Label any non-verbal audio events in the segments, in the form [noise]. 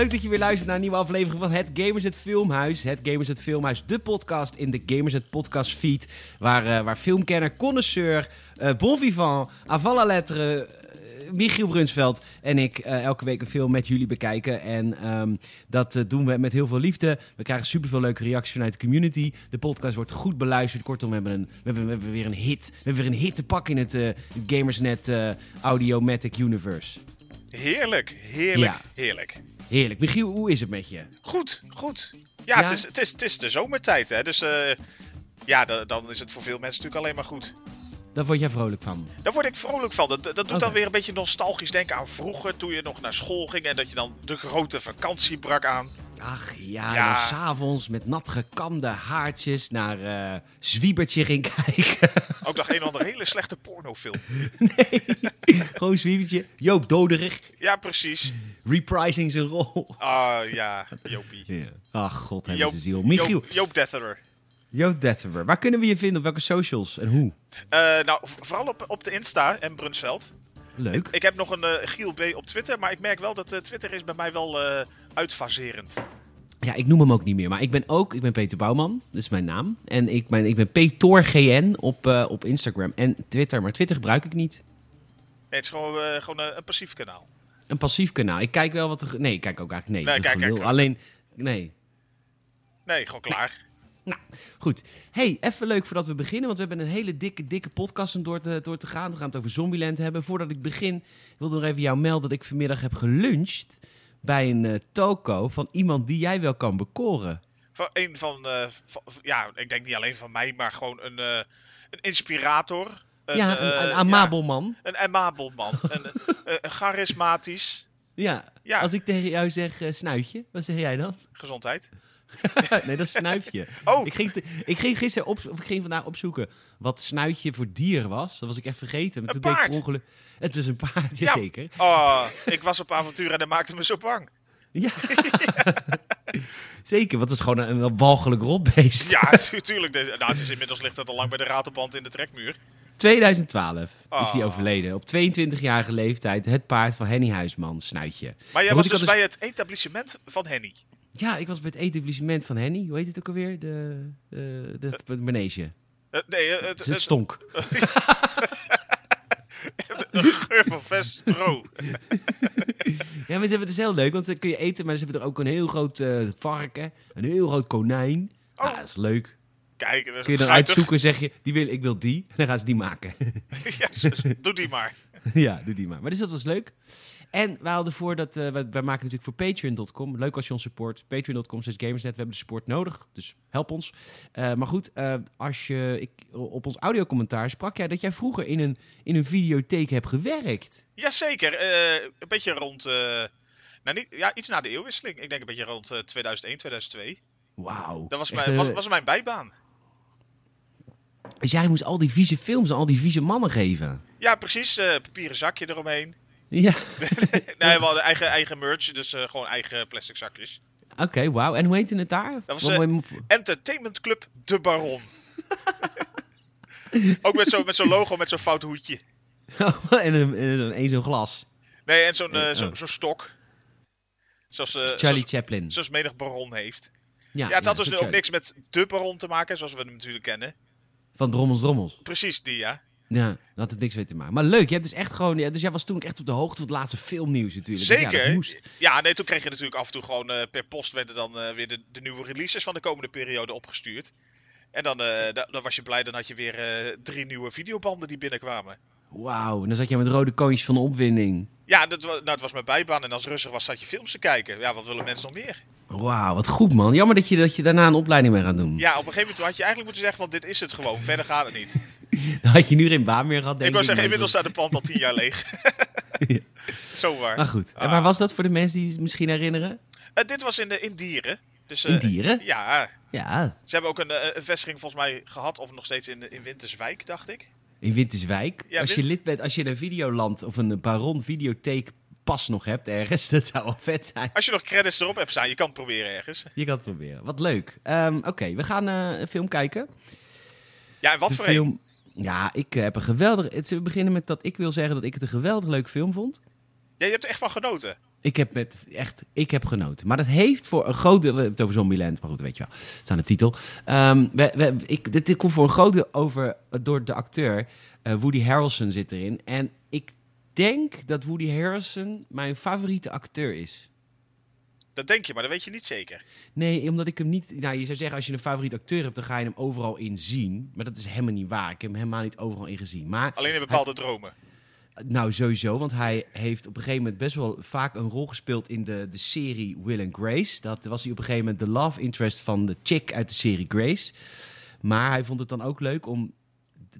Leuk dat je weer luistert naar een nieuwe aflevering van Het Gamers Het Filmhuis. Het Gamers Het Filmhuis, de podcast in de Gamers Het Podcast feed. Waar, eh, waar filmkenner, connoisseur, eh bon vivant, avant la lettre, eh, Michiel Brunsveld en ik elke week een film met jullie bekijken. En ehm, dat doen we met heel veel liefde. We krijgen superveel leuke reacties vanuit de community. De podcast wordt goed beluisterd. Kortom, we hebben, een, we hebben, we hebben weer een hit. We hebben weer een hit te pakken in het eh, Gamersnet Audiomatic Universe. Heerlijk, heerlijk, Ja. heerlijk. Heerlijk. Michiel, hoe is het met je? Goed, goed. Ja, Ja? Het, is, het, is, het is de zomertijd, hè. Dus eh, ja, da- dan is het voor veel mensen natuurlijk alleen maar goed. Daar word jij vrolijk van. Daar word ik vrolijk van. Dat, dat doet dan weer een beetje nostalgisch denken aan vroeger, toen je nog naar school ging en dat je dan de grote vakantie brak aan. Ach ja, Ja. s'avonds met nat gekamde haartjes naar eh Zwiebertje ging [laughs] kijken. Ook nog een of andere hele slechte pornofilm. [laughs] nee, gewoon Zwiebertje. Joop Doderig, Ja, precies. reprising zijn rol. Ah, ja, Jopie. Ja. Ach, god, hebben Joop, ze ziel. Michiel, Joop, Joop Detherer. Joop Detherer. Waar kunnen we je vinden? Op welke socials en hoe? Eh, nou, vooral op, op de Insta en Brunsveld. Leuk. Ik heb nog een eh Giel B op Twitter, maar ik merk wel dat eh, Twitter is bij mij wel eh uitfaserend. Ja, ik noem hem ook niet meer. Maar ik ben ook, ik ben Peter Bouwman. Dat is mijn naam. En ik ben, ik ben PetorGN op, op Instagram en Twitter. Maar Twitter gebruik ik niet. Nee, het is gewoon, gewoon een passief kanaal. Een passief kanaal. Ik kijk wel wat er... Nee, ik kijk ook eigenlijk... Nee, Nee, kijk, kijk, kijk. Alleen... Nee, Nee, gewoon klaar. Goed. Hey, even leuk voordat we beginnen, want we hebben een hele dikke, dikke podcast om door te, door te gaan. We gaan het over Zombieland hebben. Voordat ik begin, wilde ik nog even jou melden dat ik vanmiddag heb geluncht bij een eh, toko van iemand die jij wel kan bekoren. Van een van, eh, van- ja, ik denk niet alleen van mij, maar gewoon een, eh, een inspirator. Een, ja, een, een amabel man. Ja, een amabel man. [laughs] een, charismatisch. Ja. Ja. Als ik tegen jou zeg snuitje, wat zeg jij dan? Gezondheid. [laughs] nee, dat is snuifje. Oh, Ik ging, te- ik ging gisteren op, of ik ging vandaag opzoeken wat snuitje voor dier was. Dat was ik even vergeten. Maar Een toen deed ik paard. Het was een paard, Ja. zeker. oh, ik was op avontuur en dat maakte me zo bang. Ja. [laughs] [laughs] Zeker, want het is gewoon een, een walgelijk rotbeest. Ja, natuurlijk. Nou, het is inmiddels ligt dat al lang bij de ratelband in de trekmuur. 2012 is hij Oh. overleden. Op 22-jarige leeftijd. Het paard van Henny Huisman, Snuitje. Maar jij was dus bij het etablissement van Henny. Ja, ik was bij het etablissement van Henny. Hoe heet het ook alweer? De, de, de, het manege. Eh, nee, eh, het, Het, stonk. [laughs] de geur van vers stro. Ja, maar ze hebben het is heel leuk, want dan kun je eten. Maar ze hebben er ook een heel groot eh, varken. Een heel groot konijn. Oh. Ah, dat is leuk. Kijk, dat is Kun je dan uitzoeken, zeg je, die wil, ik wil die. En [laughs] dan gaan ze die maken. [laughs] Ja, doe die maar. ja, doe die maar. Maar dus dat was leuk. En we hadden voor dat, eh, wij, wij maken natuurlijk voor patreon.com. Leuk als je ons support. Patreon.com slash gamersnet. We hebben de support nodig, dus help ons. Eh, maar goed, eh, als je, ik, op ons audiocommentaar sprak jij dat jij vroeger in een, in een videotheek hebt gewerkt. Jazeker, een beetje rond... nou, niet, ja, iets na de eeuwwisseling. Ik denk een beetje rond eh, 2001, 2002. Wauw. Dat was mijn, was, was mijn bijbaan. Dus jij moest al die vieze films en al die vieze mannen geven. Ja, precies. papieren zakje eromheen. [laughs] Ja, [laughs] nee, we hadden eigen, eigen merch, dus eh, gewoon eigen plastic zakjes. oké, wauw. En hoe heette het daar? Dat was, mo- Entertainment Club De Baron. [laughs] Ook met zo'n met zo'n logo met zo'n fout hoedje. en een, en zo'n glas. Nee, en zo'n eh, Oh. zo, zo'n stok. Zoals, Charlie zoals, Chaplin. zoals menig baron heeft. Ja, Ja, het had ja, dus ook niks met de baron te maken, zoals we hem natuurlijk kennen. Van Drommels Drommels. Precies die, ja. Ja, daar had het niks mee te maken. Maar leuk, je hebt dus echt gewoon... Dus jij was toen ook echt op de hoogte van het laatste filmnieuws natuurlijk. Dus ja, Zeker. dat moest. Ja, nee, toen kreeg je natuurlijk af en toe gewoon eh, per post werden dan eh, weer de, de nieuwe releases van de komende periode opgestuurd. En dan, eh, da- dan was je blij, dan had je weer drie nieuwe videobanden die binnenkwamen. Wauw, en dan zat jij met rode koontjes van de opwinding. Ja, dat, nou, het was mijn bijbaan en als rustig was zat je films te kijken. Ja, wat willen mensen nog meer? Wauw, wat goed man. Jammer dat je, dat je daarna een opleiding mee gaat doen. Ja, op een gegeven moment had je eigenlijk moeten zeggen, want dit is het gewoon. Verder gaat het niet. [laughs] Dan had je nu geen baan meer gehad, denk ik wou zeggen, inmiddels staat de plant al tien jaar leeg. [laughs] Ja. [laughs] Zo waar. Maar goed, en Ah. waar was dat voor de mensen die het misschien herinneren? Eh, dit was in, de, in Dieren. Dus, eh, In Dieren? Ja, Ja, ze hebben ook een, eh, een vestiging volgens mij gehad, of nog steeds in, in Winterswijk, dacht ik. In Winterswijk. Ja, als je lid bent, als je een videoland of een Baron videotheek pas nog hebt ergens, [laughs] dat zou wel vet zijn. Als je nog credits erop hebt staan, je kan het proberen ergens. Je kan het proberen. Wat leuk. Ehm, Oké, we gaan eh, een film kijken. Ja, en wat de voor een? film. Ja, ik eh, heb een geweldig. We beginnen met dat ik wil zeggen dat ik het een geweldig leuk film vond. Ja, je hebt er echt van genoten. Ik heb met echt, ik heb genoten. Maar dat heeft voor een groot deel, we hebben het over Zombieland, maar goed, weet je wel, het staat in de titel. Ehm, we, we, ik, dit, dit komt voor een groot deel over door de acteur eh, Woody Harrelson zit erin. En ik denk dat Woody Harrelson mijn favoriete acteur is. Dat denk je, maar dat weet je niet zeker. Nee, omdat ik hem niet. Nou, je zou zeggen, als je een favoriete acteur hebt, dan ga je hem overal in zien. Maar dat is helemaal niet waar. Ik heb hem helemaal niet overal in gezien. Maar Alleen in bepaalde dromen. Nou, sowieso, want hij heeft op een gegeven moment best wel vaak een rol gespeeld in de, de serie Will and Grace. Dat was hij op een gegeven moment de love interest van de chick uit de serie Grace. Maar hij vond het dan ook leuk om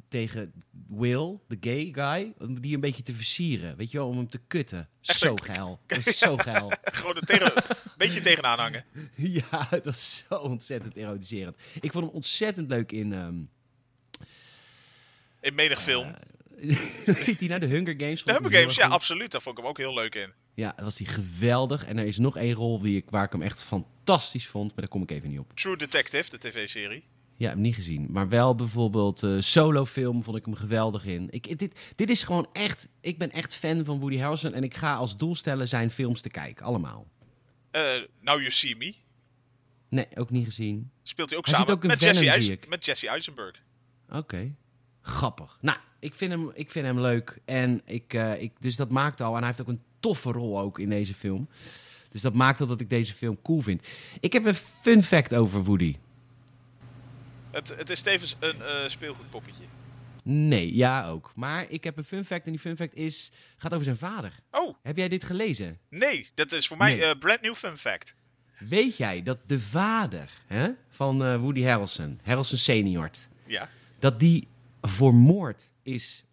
tegen Will, de gay guy, om die een beetje te versieren. Weet je wel, om hem te kutten. Echt zo geil. [laughs] Dat is zo geil. Gewoon er tegen, een beetje tegenaan hangen. [laughs] ja, het was zo ontzettend erotiserend. Ik vond hem ontzettend leuk in... ehm In menig film. [laughs] weet hij nou, de Hunger Games? De heel Games, ja, goed. absoluut. Daar vond ik hem ook heel leuk in. Ja, dat was hij geweldig. En er is nog één rol die ik, waar ik hem echt fantastisch vond, maar daar kom ik even niet op. True Detective, de tv-serie. Ja, heb niet gezien. Maar wel bijvoorbeeld eh solo-film vond ik hem geweldig in. Ik, dit, dit is gewoon echt... Ik ben echt fan van Woody Harrelson en ik ga als doel stellen zijn films te kijken. Allemaal. Eh, Now You See Me. Nee, ook niet gezien. Speelt hij ook Hij samen ook Jesse met Jesse Eisenberg. Oké. Grappig. Nou, ik vind hem, ik vind hem leuk. En ik, eh, ik, dus dat maakt al. En hij heeft ook een toffe rol ook in deze film. Dus dat maakt al dat ik deze film cool vind. Ik heb een fun fact over Woody. Het, het is tevens een eh, speelgoedpoppetje. Nee, ja ook. Maar ik heb een fun fact en die fun fact is, gaat over zijn vader. Oh, Heb jij dit gelezen? nee. Dat is voor mij Nee. eh brand new fun fact. Weet jij dat de vader hè, van Woody Harrelson, Harrelson senior, Ja. dat die voor moord is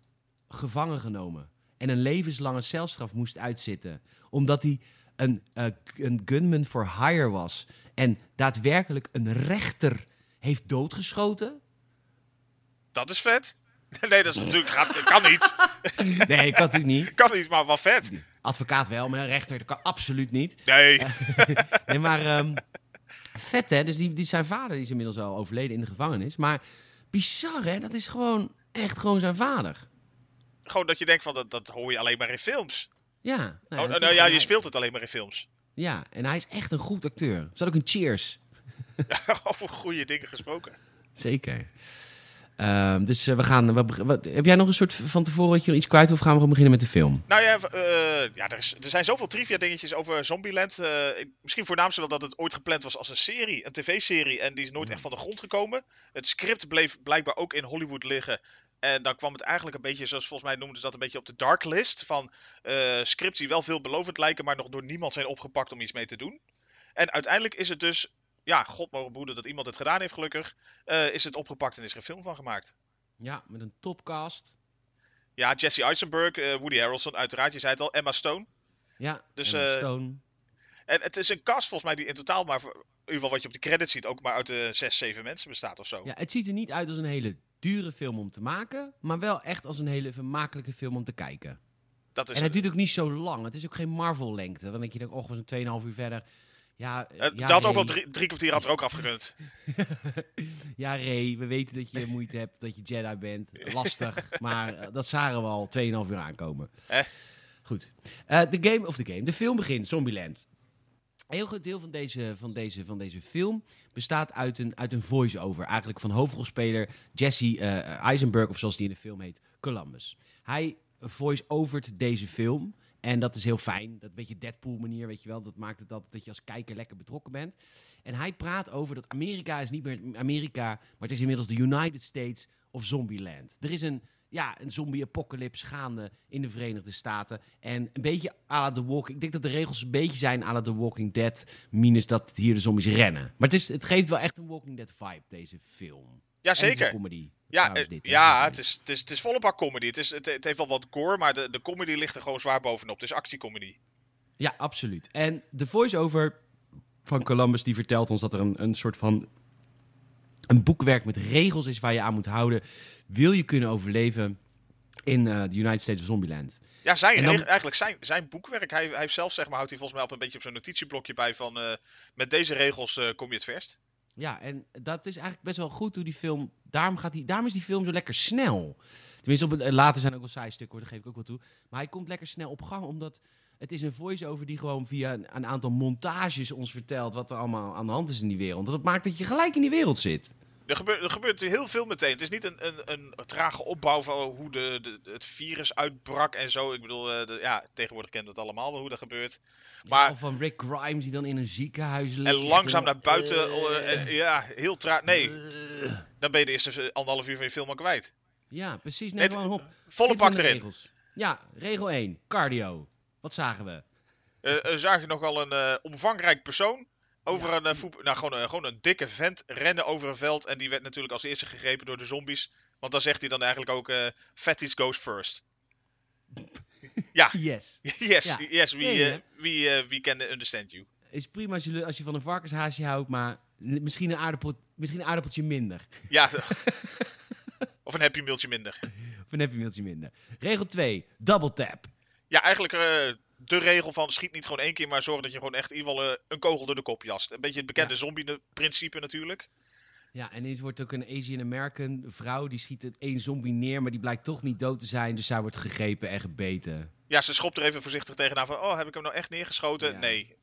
gevangen genomen en een levenslange celstraf moest uitzitten, omdat hij een, eh, een gunman for hire was en daadwerkelijk een rechter heeft doodgeschoten? Dat is vet. [laughs] Nee, dat is natuurlijk... Gaat, dat kan niet. [laughs] Nee, kan natuurlijk niet. Kan niet, maar wel vet. Advocaat wel, maar een rechter dat kan absoluut niet. Nee. [laughs] Nee, maar ehm, vet hè. Dus die, die, zijn vader die is inmiddels al overleden in de gevangenis. Maar bizar hè, dat is gewoon echt gewoon zijn vader. Gewoon dat je denkt van, dat, dat hoor je alleen maar in films. Ja. Oh, dat nou ja, je speelt het alleen maar in films. Ja, en hij is echt een goed acteur. Zat ook in Cheers. [laughs] Over goede dingen gesproken. Zeker. Ehm, dus eh, we gaan... we- wat- heb jij nog een soort van tevoren dat je iets kwijt wil? Of gaan we gewoon beginnen met de film? Nou ja, eh, ja er, is, er zijn zoveel trivia dingetjes over Zombieland. Eh, ik- misschien voornaamste wel dat het ooit gepland was als een serie, een tv-serie. En die is nooit echt van de grond gekomen. Het script bleef blijkbaar ook in Hollywood liggen. En dan kwam het eigenlijk een beetje, zoals volgens mij noemden ze dat, een beetje op de dark list. Van scripts die wel veelbelovend lijken, maar nog door niemand zijn opgepakt om iets mee te doen. En uiteindelijk is het dus, ja, god mogen behoeden dat iemand het gedaan heeft gelukkig. eh, is het opgepakt en is er een film van gemaakt. Ja, met een topcast. Ja, Jesse Eisenberg, eh, Woody Harrelson, uiteraard, je zei het al, Emma Stone. Ja, Dus, Emma eh, Stone. En het is een cast volgens mij die in totaal maar, in ieder geval wat je op de credits ziet, ook maar uit de zes, zeven mensen bestaat of zo. Ja, het ziet er niet uit als een hele dure film om te maken. Maar wel echt als een hele vermakelijke film om te kijken. Dat is En het het. duurt ook niet zo lang. Het is ook geen Marvel-lengte. Dan denk je, dan, oh, we zijn 2,5 uur verder. Ja, Het- ja, dat had ook wel drie, drie kwartier had er ook afgekund. [laughs] Ja, Ray, we weten dat je moeite hebt, dat je Jedi bent. Lastig, [laughs] maar eh, dat zagen we al 2,5 uur aankomen. Eh. Goed. Eh, de game, of de game, de film begint, Zombieland. Een heel groot deel van deze, van deze, van deze film bestaat uit een, uit een voice-over. Eigenlijk van hoofdrolspeler Jesse eh, Eisenberg, of zoals die in de film heet, Columbus. Hij voice-overt deze film. En dat is heel fijn. Dat beetje Deadpool-manier, weet je wel. Dat maakt het altijd dat je als kijker lekker betrokken bent. En hij praat over dat Amerika is niet meer Amerika, maar het is inmiddels de United States of Zombieland. Er is een, ja, een zombie-apocalypse gaande in de Verenigde Staten. En een beetje à la The Walking... Ik denk dat de regels een beetje zijn à la The Walking Dead, minus dat hier de zombies rennen. Maar het, is, het geeft wel echt een Walking Dead vibe, deze film. En Ja, het is een zeker. comedy. Ja, eh, dit, hè. ja het, is, het, is, het is volle bak comedy. Het, is, het, het heeft wel wat gore, maar de, de comedy ligt er gewoon zwaar bovenop. Het is actiecomedy. Ja, absoluut. En de voice-over van Columbus die vertelt ons dat er een, een soort van een boekwerk met regels is waar je aan moet houden. Wil je kunnen overleven in eh, de United States of Zombieland? Ja, zijn, dan- eigenlijk zijn, zijn boekwerk. Hij, hij heeft zelf, zeg maar, houdt hij volgens mij op een beetje op zijn notitieblokje bij van... eh, met deze regels kom je het verst. Ja, en dat is eigenlijk best wel goed hoe die film... Daarom, gaat die, daarom is die film zo lekker snel. Tenminste, op het, later zijn ook wel saai stukken, dat geef ik ook wel toe. Maar hij komt lekker snel op gang, omdat... Het is een voice-over die gewoon via een, een aantal montages ons vertelt... wat er allemaal aan de hand is in die wereld. Dat maakt dat je gelijk in die wereld zit. Er gebeurt, er gebeurt heel veel meteen. Het is niet een, een, een trage opbouw van hoe de, de, het virus uitbrak en zo. Ik bedoel, eh, de, ja, tegenwoordig kennen we het allemaal wel hoe dat gebeurt. Maar, Ja, van Rick Grimes die dan in een ziekenhuis ligt. en langzaam naar buiten. Eh, eh, ja, heel traag. Nee, dan ben je de eerste anderhalf uur van je film al kwijt. Ja, precies. Nee, Het- gewoon op. Volle Dit pak erin. regels. Ja, regel 1. Cardio. Wat zagen we? Eh, zag je nogal een omvangrijk persoon over een, eh, nou, gewoon, een- gewoon een dikke vent rennen over een veld. En die werd natuurlijk als eerste gegrepen door de zombies. Want dan zegt hij dan eigenlijk ook, eh fatties goes first. [laughs] ja, Yes. [laughs] yes, Ja. yes, we, eh, we, eh, we can understand you. Is prima als je, als je van een varkenshaasje houdt, maar misschien een, aardappel, misschien een aardappeltje minder. Ja, [laughs] of een happy mealtje minder. Of een happy mealtje minder. Regel 2. Double tap. Ja, eigenlijk eh, de regel van schiet niet gewoon één keer, maar zorg dat je gewoon echt in ieder geval eh, een kogel door de kop jast. Een beetje het bekende Ja. zombie-principe natuurlijk. Ja, en eens wordt ook een Asian American vrouw, die schiet één zombie neer, maar die blijkt toch niet dood te zijn, dus zij wordt gegrepen en gebeten. Ja, ze schopt er even voorzichtig tegenaan van, oh, heb ik hem nou echt neergeschoten? Ja. Nee.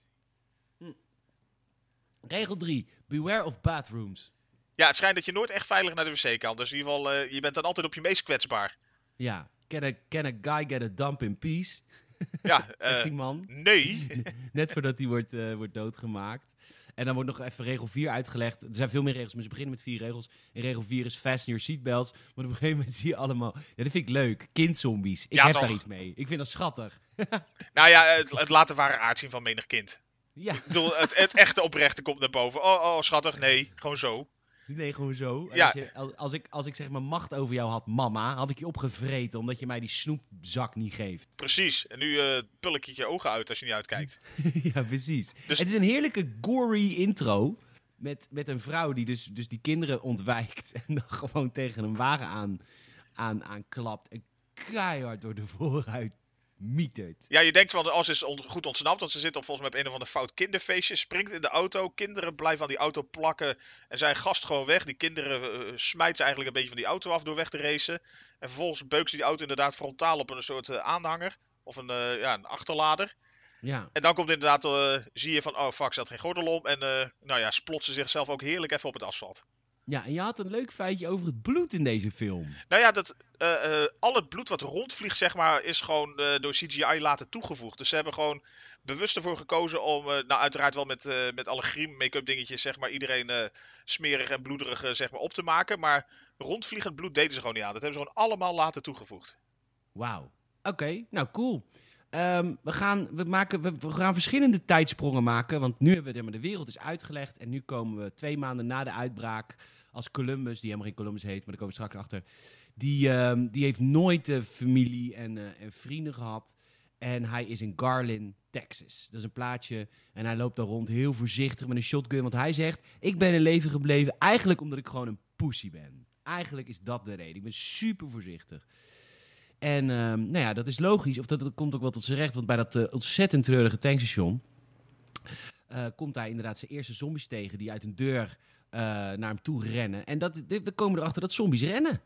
Regel 3. Beware of bathrooms. Ja, het schijnt dat je nooit echt veilig naar de wc kan. Dus in ieder geval, eh, je bent dan altijd op je meest kwetsbaar. Ja. Can a, can a guy get a dump in peace? [laughs] Ja, [laughs] eh, die man. nee. [laughs] Net voordat hij wordt, eh, wordt doodgemaakt. En dan wordt nog even regel 4 uitgelegd. Er zijn veel meer regels, maar ze beginnen met vier regels. In regel 4 is fasten your seatbelts. Maar op een gegeven moment zie je allemaal... Ja, dat vind ik leuk. Kindzombies. Ik Ja, heb toch? daar iets mee. Ik vind dat schattig. nou ja, het, het laat de ware aard zien van menig kind. Ja, Ik bedoel, het, het echte oprechte komt naar boven. Oh, oh, schattig. Nee, gewoon zo. Nee, gewoon zo. Ja. Als, je, als, ik, als ik zeg maar macht over jou had, mama, had ik je opgevreten omdat je mij die snoepzak niet geeft. Precies. En nu eh pul ik je je ogen uit als je niet uitkijkt. [laughs] ja, precies. Dus- Het is een heerlijke gory intro. Met, met een vrouw die dus, dus die kinderen ontwijkt. En dan gewoon tegen een wagen aan, aan, aan klapt. En keihard door de vooruit Ja, je denkt van, als is on- goed ontsnapt, want ze zit op volgens mij op een of ander fout kinderfeestje, springt in de auto, kinderen blijven aan die auto plakken en zij gast gewoon weg. Die kinderen eh, smijt ze eigenlijk een beetje van die auto af door weg te racen. En vervolgens beukt ze die auto inderdaad frontaal op een soort eh, aanhanger, of een, eh, ja, een achterlader. Ja, En dan komt inderdaad, zie je van, oh fuck, ze had geen gordel om. En nou ja, splot ze zichzelf ook heerlijk even op het asfalt. Ja, en je had een leuk feitje over het bloed in deze film. Nou ja, dat, eh, eh, al het bloed wat rondvliegt, zeg maar, is gewoon eh, door CGI later toegevoegd. Dus ze hebben gewoon bewust ervoor gekozen om, nou uiteraard wel met, met alle make-up dingetjes, zeg maar, iedereen smerig en bloederig zeg maar, op te maken. Maar rondvliegend bloed deden ze gewoon niet aan. Dat hebben ze gewoon allemaal later toegevoegd. Wauw. Oké, nou cool. Ehm, we, gaan, we, maken, we, we gaan verschillende tijdsprongen maken. Want nu hebben we de wereld is uitgelegd. En nu komen we twee maanden na de uitbraak. Als Columbus, die helemaal geen Columbus heet, maar daar komen we straks achter. Die, ehm, die heeft nooit eh, familie en, eh, en vrienden gehad. En hij is in Garland, Texas. Dat is een plaatsje. En hij loopt daar rond heel voorzichtig met een shotgun. Want hij zegt: Ik ben in leven gebleven eigenlijk omdat ik gewoon een pussy ben. Eigenlijk is dat de reden. Ik ben super voorzichtig. En ehm, nou ja, dat is logisch. Of dat, dat komt ook wel tot zijn recht. Want bij dat eh, ontzettend treurige tankstation... komt hij inderdaad zijn eerste zombies tegen... die uit een deur naar hem toe rennen. En dat, we komen erachter dat zombies rennen.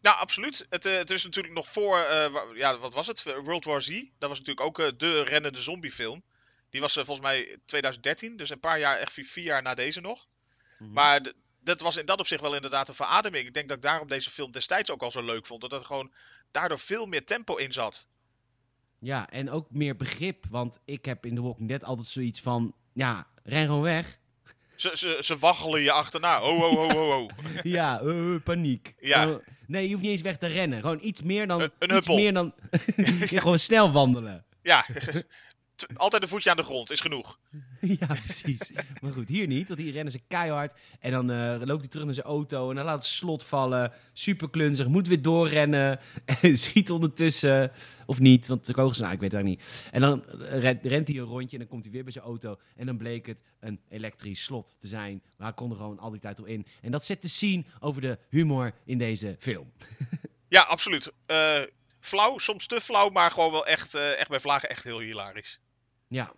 Ja, absoluut. Het, eh, het is natuurlijk nog voor, eh, ja, wat was het? World War Z. Dat was natuurlijk ook eh, de rennende zombiefilm. Die was eh, volgens mij 2013, dus een paar jaar, echt vier, jaar na deze nog. Maar d- dat was in dat opzicht wel inderdaad een verademing. Ik denk dat ik daarom deze film destijds ook al zo leuk vond. Dat er gewoon daardoor veel meer tempo in zat. Ja, en ook meer begrip. Want ik heb in The Walking Dead altijd zoiets van... Ja, ren gewoon weg. Ze, ze, ze waggelen je achterna. Oh, oh, oh, oh, oh. ja, eh, paniek. Ja. Eh, nee, je hoeft niet eens weg te rennen. Gewoon iets meer dan... Een- een iets huppel. meer dan... [laughs] [laughs] gewoon snel wandelen. Ja, [laughs] altijd een voetje aan de grond, is genoeg. [laughs] Ja, precies. Maar goed, hier niet, want hier rennen ze keihard. En dan eh, loopt hij terug naar zijn auto en dan laat het slot vallen. Super klunzig, moet weer doorrennen. [laughs] En schiet ondertussen, of niet, want de kogels, nou, ik weet het eigenlijk niet. En dan rent, rent hij een rondje en dan komt hij weer bij zijn auto. En dan bleek het een elektrisch slot te zijn. Maar hij kon er gewoon al die tijd al in. En dat zet de scene over de humor in deze film. [laughs] Ja, absoluut. Eh, flauw, soms te flauw, maar gewoon wel echt, eh, echt bij vlagen echt heel hilarisch. Ja.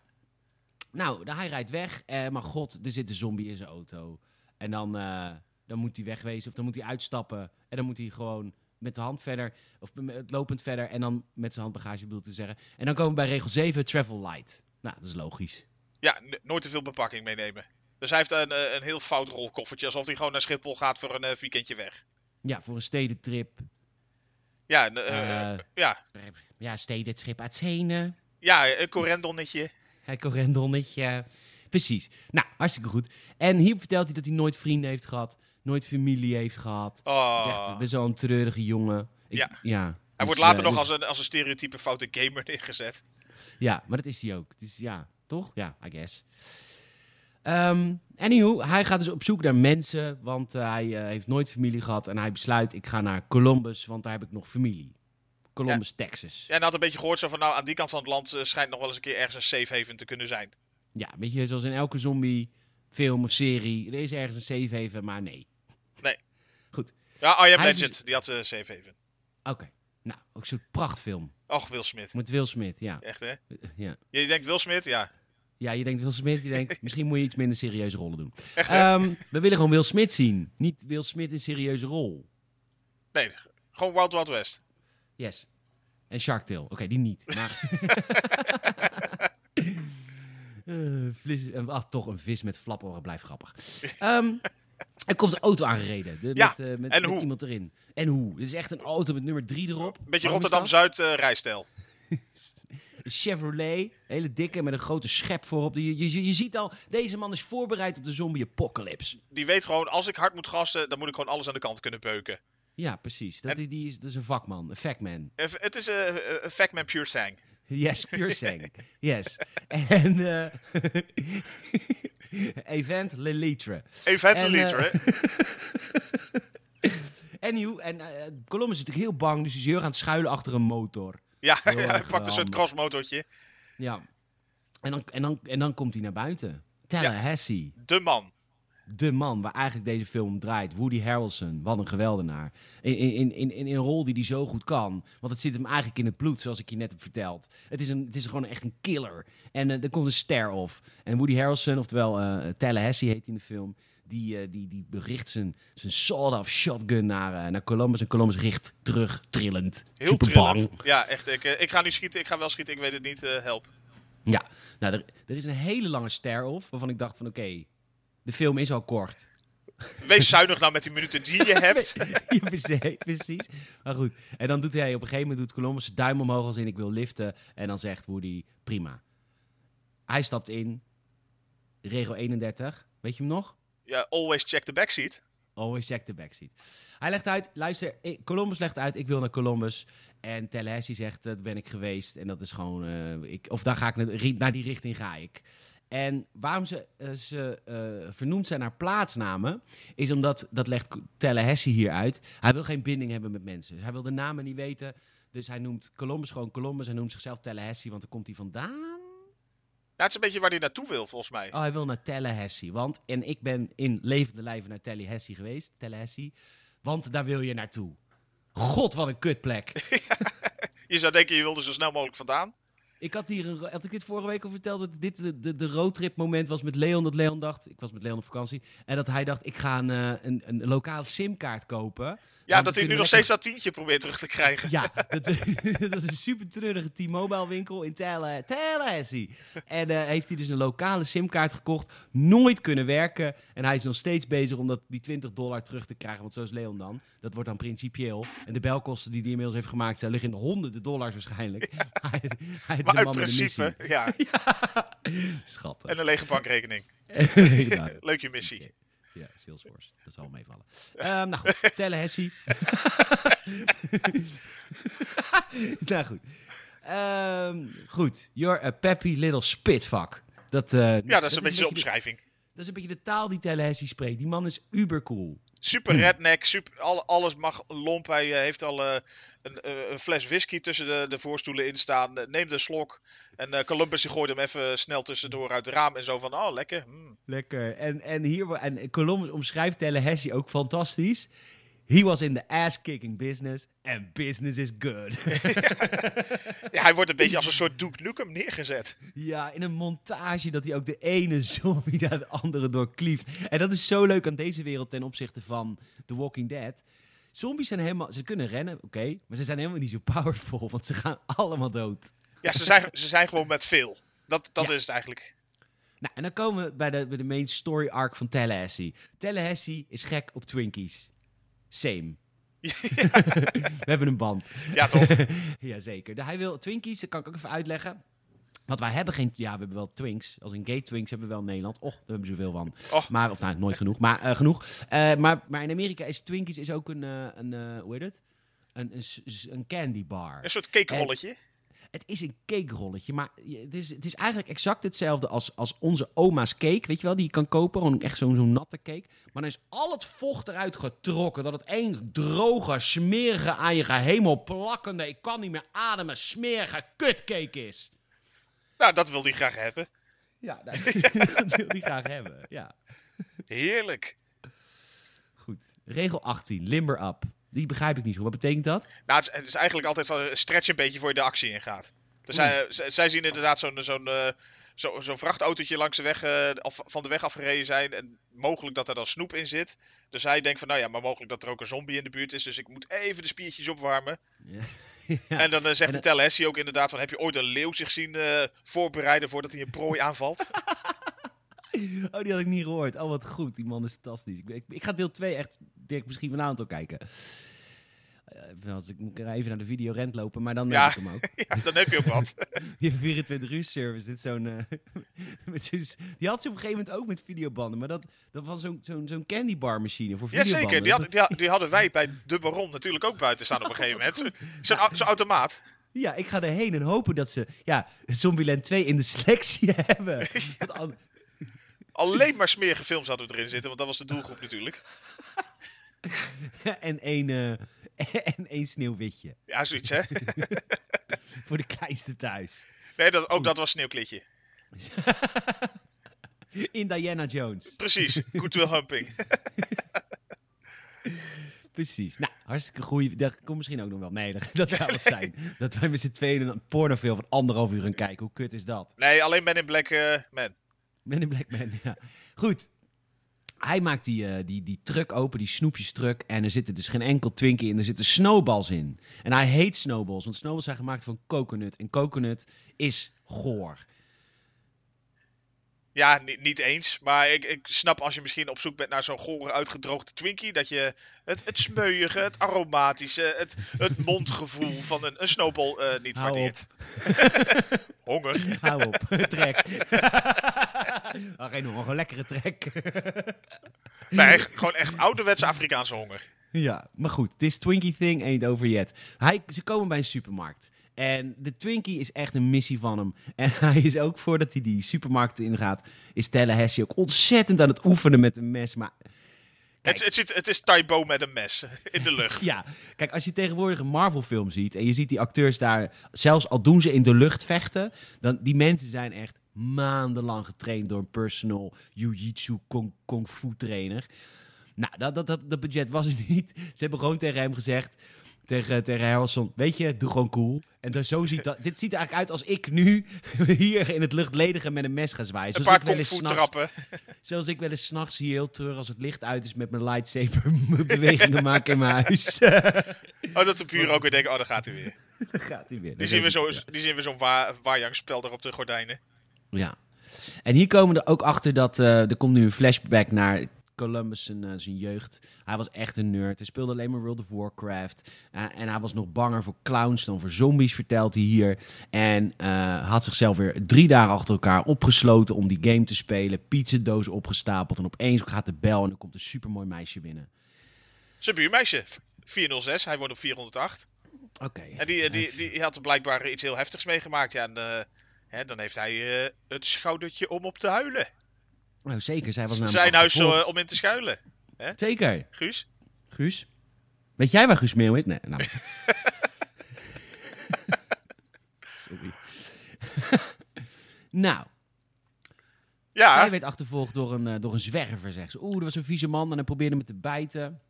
Nou, hij rijdt weg. Eh, maar god, er zit een zombie in zijn auto. En dan, eh, dan moet hij wegwezen of dan moet hij uitstappen. En dan moet hij gewoon met de hand verder, of met- lopend verder. En dan met zijn handbagage bedoel te zeggen. En dan komen we bij regel 7, travel light. Nou, dat is logisch. Ja, nooit te veel bepakking meenemen. Dus hij heeft een, eh, een heel fout rolkoffertje, alsof hij gewoon naar Schiphol gaat voor een eh, weekendje weg. Ja, voor een stedentrip. Ja, Eh, ja. Ja, stedentrip Athene. Ja, een corendonnetje. Hij corendonnetje. Precies. Nou, hartstikke goed. En hier vertelt hij dat hij nooit vrienden heeft gehad. Nooit familie heeft gehad. Oh. Het is echt best wel een treurige jongen. Ik- Ja. ja. Hij Dus, wordt later eh, nog dus- als een, als een stereotype foute gamer [laughs] neergezet. Ja, maar dat is hij ook. Dus ja, toch? Ja, I guess. Ehm anywho, hij gaat dus op zoek naar mensen, want eh, hij eh, heeft nooit familie gehad. En hij besluit, ik ga naar Columbus, want daar heb ik nog familie. Columbus, Texas. Ja, en had een beetje gehoord zo van, nou, aan die kant van het land eh, schijnt nog wel eens een keer ergens een safe haven te kunnen zijn. Ja, weet je, zoals in elke zombie film of serie. Er is ergens een safe haven, maar nee. Nee. Goed, Ja, I Am Hij is- Legend, die had een safe haven. oké. Nou, ook zo'n prachtfilm. Och, Will Smith. Met Will Smith, ja. Echt, hè? ja. Je denkt Will Smith? Ja. Ja, je denkt Will Smith, je denkt [laughs] misschien moet je iets minder serieuze rollen doen. Echt? Ehm, we willen gewoon Will Smith zien. Niet Will Smith in serieuze rol. Nee, gewoon Wild Wild West. Yes. En Shark Tale. Oké, die niet. Maar... [laughs] Eh, vlis, eh, ach, toch een vis met flaporen blijft grappig. Ehm, er komt een auto aangereden. De, Ja, met, eh, met, en met hoe? iemand erin. En hoe? Het is echt een auto met nummer 3 erop. Een beetje? Rotterdam-Zuid eh, rijstijl. [laughs] Een Chevrolet. Hele dikke met een grote schep voorop. Je, je, je ziet al, deze man is voorbereid op de zombie apocalypse. Die weet gewoon, als ik hard moet gassen, dan moet ik gewoon alles aan de kant kunnen beuken. Ja, precies. Dat, die, die is, dat is een vakman. Een factman. Het is eh, eh, een Factman Pure Sang. Yes, pure [laughs] sang. Yes. En eh [laughs] Event Lelitre. Event En, liter, eh, [laughs] hè? Anywho, en eh, Columbus is natuurlijk heel bang, dus hij is heel aan het schuilen achter een motor. Ja, heel ja erg ik pak een soort crossmotortje. Ja. En dan, en dan, en dan komt hij naar buiten. Tallahassee, De man. De man waar eigenlijk deze film om draait. Woody Harrelson, wat een geweldenaar. In, in, in, in, in een rol die hij zo goed kan. Want het zit hem eigenlijk in het bloed, zoals ik je net heb verteld. Het is, een, het is gewoon echt een killer. En eh, er komt een stare-off. En Woody Harrelson, oftewel eh Tallahassee heet in de film... Die, eh, die, die bericht zijn, zijn sawed-off shotgun naar, naar Columbus. En Columbus richt terug, trillend. Heel Super trillend. bang. Ja, echt. Ik, ik ga nu schieten, ik ga wel schieten, ik weet het niet. help. Ja, nou, er, er is een hele lange stare-off waarvan ik dacht van oké, de film is al kort. Wees zuinig nou met die minuten die je hebt. [laughs] ja, precies, precies. Maar goed, en dan doet hij op een gegeven moment doet Columbus duim omhoog als in ik wil liften. En dan zegt Woody prima. Hij stapt in. Regel 31, weet je hem nog? Ja, always check the backseat. Always check the backseat. Hij legt uit, luister, Columbus legt uit, ik wil naar Columbus. En Tallahassee zegt, dat ben ik geweest. En dat is gewoon, eh, ik, of daar ga ik, naar, naar die richting ga ik. En waarom ze, eh, ze eh, vernoemd zijn naar plaatsnamen, is omdat, dat legt Tallahassee hier uit, hij wil geen binding hebben met mensen. Dus hij wil de namen niet weten. Dus hij noemt Columbus gewoon Columbus. Hij noemt zichzelf Tallahassee, want daar komt hij vandaan. Ja, het is een beetje waar hij naartoe wil, volgens mij. Oh, hij wil naar Tallahassee. Want, en ik ben in levende lijven naar Tallahassee geweest. Tallahassee. Want daar wil je naartoe. God, wat een kutplek. [laughs] Je zou denken, je wilde zo snel mogelijk vandaan. Ik had hier een, had ik dit vorige week al verteld dat dit de, de, de roadtrip moment was met Leon. Dat Leon dacht, ik was met Leon op vakantie. En dat hij dacht, ik ga een, eh, een, een lokale simkaart kopen. Ja, dat hij nu nog lekker- steeds dat tientje probeert terug te krijgen. Ja, [laughs] dat, [laughs] dat is een super treurige T-Mobile winkel in Talla- Tallahassee. En eh, heeft hij dus een lokale simkaart gekocht, nooit kunnen werken. En hij is nog steeds bezig om dat, die 20 dollar terug te krijgen, want zo is Leon dan. Dat wordt dan principieel. En de belkosten die hij inmiddels heeft gemaakt, zijn liggen in de honderden dollars waarschijnlijk. [laughs] Hij, hij is Maar uit een principe, missie. ja. Schattig. En een lege bankrekening. Ja, Leuk je missie. Ja, Salesforce. Dat zal meevallen. [laughs] Ehm nou goed, Tallahassee. nou goed. Ehm, goed. You're a peppy little spitfuck. Dat, eh, Ja, dat is een beetje de de, omschrijving. dat is een beetje de taal die Tallahassee spreekt. Die man is uber cool. Super redneck, super, al, alles mag lomp. Hij eh, heeft al eh, een, eh, een fles whisky tussen de, de voorstoelen in staan. Eh, neemt een slok. En eh, Columbus die gooit hem even snel tussendoor uit het raam. En zo van, oh lekker. hmm. Lekker. En, en, hier, en Columbus omschrijft Tallahassee ook fantastisch. He was in the ass-kicking business and business is good. [laughs] Ja, hij wordt een beetje als een soort Duke Nukem neergezet. ja, in een montage dat hij ook de ene zombie naar de andere doorklieft. En dat is zo leuk aan deze wereld ten opzichte van The Walking Dead. Zombies zijn helemaal, ze kunnen rennen, oké, maar ze zijn helemaal niet zo powerful, want ze gaan allemaal dood. Ja, ze zijn, ze zijn gewoon met veel. Dat, dat Ja. is het eigenlijk. Nou, en dan komen we bij de, bij de main story arc van Tallahassee. Tallahassee is gek op Twinkies. Same. [laughs] we hebben een band. Ja, toch? [laughs] Jazeker. Hij wil Twinkies, dat kan ik ook even uitleggen. Want wij hebben geen... Ja, we hebben wel Twinks. Als in gay Twinks hebben we wel in Nederland. Och, daar hebben we zoveel van. Och. Maar, of nou, nooit genoeg. Maar eh, genoeg. Eh, maar, maar in Amerika is Twinkies is ook een... eh, een hoe heet het? Een, een, een candy bar. Een soort cakerolletje. Het is een cakerolletje, maar het is, het is eigenlijk exact hetzelfde als, als onze oma's cake, weet je wel, die je kan kopen. Gewoon echt zo'n zo'n natte cake. Maar dan is al het vocht eruit getrokken, dat het één droge, smerige, aan je gehemel plakkende, ik kan niet meer ademen, smerige kutcake is. Nou, dat wil hij graag hebben. Ja, [laughs] dat, dat [laughs] wil die graag hebben. Ja. Heerlijk. Goed. Regel 18, limber up. Die begrijp ik niet zo. Wat betekent dat? Nou, het is, het is eigenlijk altijd van een stretch een beetje voor je de actie ingaat. Dus zij, zij zien inderdaad zo'n zo'n eh, zo, zo'n vrachtautootje langs de weg, eh, af, van de weg afgereden zijn. En mogelijk dat er dan snoep in zit. Dus hij denkt van, nou ja, maar mogelijk dat er ook een zombie in de buurt is. Dus ik moet even de spiertjes opwarmen. Ja. [laughs] En dan eh, zegt En de Tallahassee ook inderdaad van, heb je ooit een leeuw zich zien eh, voorbereiden voordat hij een prooi aanvalt? [laughs] Oh, die had ik niet gehoord. Oh, wat goed. Die man is fantastisch. Ik, ik, ik ga deel 2 echt direct misschien vanavond ook kijken. Eh, als ik moet even naar de video rent lopen, maar dan Ja. heb ik hem ook. [laughs] ja, dan heb je ook wat. [laughs] Die 24 uur service. Dit zo'n. eh, [laughs] die had ze op een gegeven moment ook met videobanden. Maar dat, dat was zo'n zo'n zo'n candy bar machine voor videobanden. Jazeker, die, had, die, had- die hadden wij bij de Baron natuurlijk ook buiten staan op een gegeven moment. Zo- Zo'n au- zo'n automaat. Ja, ik ga erheen en hopen dat ze ja, Zombieland 2 in de selectie hebben. Alleen maar smerige films hadden we erin zitten, want dat was de doelgroep natuurlijk. en één, eh, [laughs] en één sneeuwwitje. Ja, zoiets hè. [laughs] Voor de kleinste thuis. Nee, dat, ook dat was Sneeuwklitje. [laughs] In Diana Jones. Precies, Good Will Humping. Precies. Nou, hartstikke goed. Dat komt misschien ook nog wel. Nee, dat, dat zou het zijn. Dat wij met z'n tweeën een pornofilm van anderhalf uur gaan kijken. Hoe kut is dat? Nee, alleen Men in Black eh, Man. Men in Black Man, ja. Goed. Hij maakt die, eh, die, die truck open, die snoepjestruck. En er zitten dus geen enkel Twinkie in. Er zitten snowballs in. En hij heet snowballs, want snowballs zijn gemaakt van coconut. En coconut is goor. Ja, niet, niet eens. Maar ik, ik snap als je misschien op zoek bent naar zo'n gore uitgedroogde Twinkie. Dat je het, het smeuïge, het aromatische, het, het mondgevoel van een, een snowball eh, niet Hou waardeert. [laughs] Honger. Hou op, [laughs] trek. [laughs] oh, geen honger, gewoon lekkere trek. Nee, gewoon echt ouderwetse Afrikaanse honger. Ja, maar goed, this Twinkie thing ain't over yet. Hij, ze komen bij een supermarkt. En de Twinkie is echt een missie van hem. En [laughs] hij is ook, voordat hij die supermarkt ingaat, is Tallahassee ook ontzettend aan het oefenen met een mes. Maar Het, het, zit, het is Taibo met een mes [laughs] in de lucht. ja, kijk, als je tegenwoordig een Marvel-film ziet en je ziet die acteurs daar, zelfs al doen ze in de lucht vechten, dan die mensen zijn echt maandenlang getraind door een personal jiu-jitsu kung, kung fu trainer. Nou, dat, dat, dat, dat budget was er [laughs] niet. Ze hebben gewoon tegen hem gezegd, tegen, tegen Harrelson, weet je, doe gewoon cool. En dan zo ziet dat, dit ziet er eigenlijk uit als ik nu [laughs] hier in het luchtledige met een mes ga zwaaien. Een Zoals paar ik wel trappen. [laughs] Zoals ik wel eens s'nachts hier heel terug als het licht uit is met mijn lightsaber [laughs] bewegingen maken in mijn huis. Oh, dat de buren ook weer denken, oh, daar gaat hij weer. Dan gaat hij weer. Die zien we zo- die zien we zo'n wa Wajang-spel daar op de gordijnen. Ja. En hier komen we er ook achter dat eh, er komt nu een flashback naar Columbus zijn, eh, zijn jeugd. Hij was echt een nerd. Hij speelde alleen maar World of Warcraft. Eh, en hij was nog banger voor clowns dan voor zombies, vertelt hij hier. En eh, had zichzelf weer drie dagen achter elkaar opgesloten om die game te spelen. Pizzadozen opgestapeld. En opeens gaat de bel en er komt een supermooi meisje binnen. Zijn buurmeisje, 406, hij woont op 408. Oké. En die, die, die had er blijkbaar iets heel heftigs meegemaakt. Ja, en hè, dan heeft hij het schoudertje om op te huilen. Nou, zeker. Zij was namelijk Zijn huis eh, om in te schuilen. Zeker. Guus? Guus? Weet jij waar Guus Meeuw is? Nee, nou. [laughs] Sorry. [laughs] nou, Ja, zij werd achtervolgd door een, eh, door een zwerver, zegt ze. Oeh, dat was een vieze man en hij probeerde me te bijten.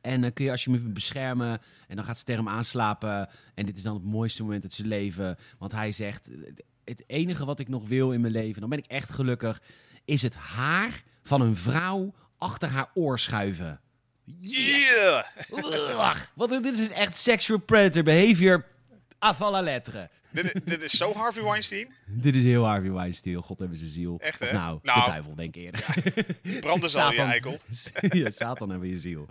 En dan kun je als je me beschermen. En dan gaat Ster hem aanslapen. En dit is dan het mooiste moment uit zijn leven. Want hij zegt: "Het- Het enige wat ik nog wil in mijn leven, dan ben ik echt gelukkig, is het haar van een vrouw achter haar oor schuiven. Yeah! Wat, dit is echt sexual predator behavior. Avant la lettre. dit, dit is zo Harvey Weinstein. Dit is heel Harvey Weinstein. God hebben ze ziel. Echt, Of hè? nou, Nou. de duivel, denk ik eerder. Branden zal je, eikel. [laughs] ja, Satan hebben je ziel.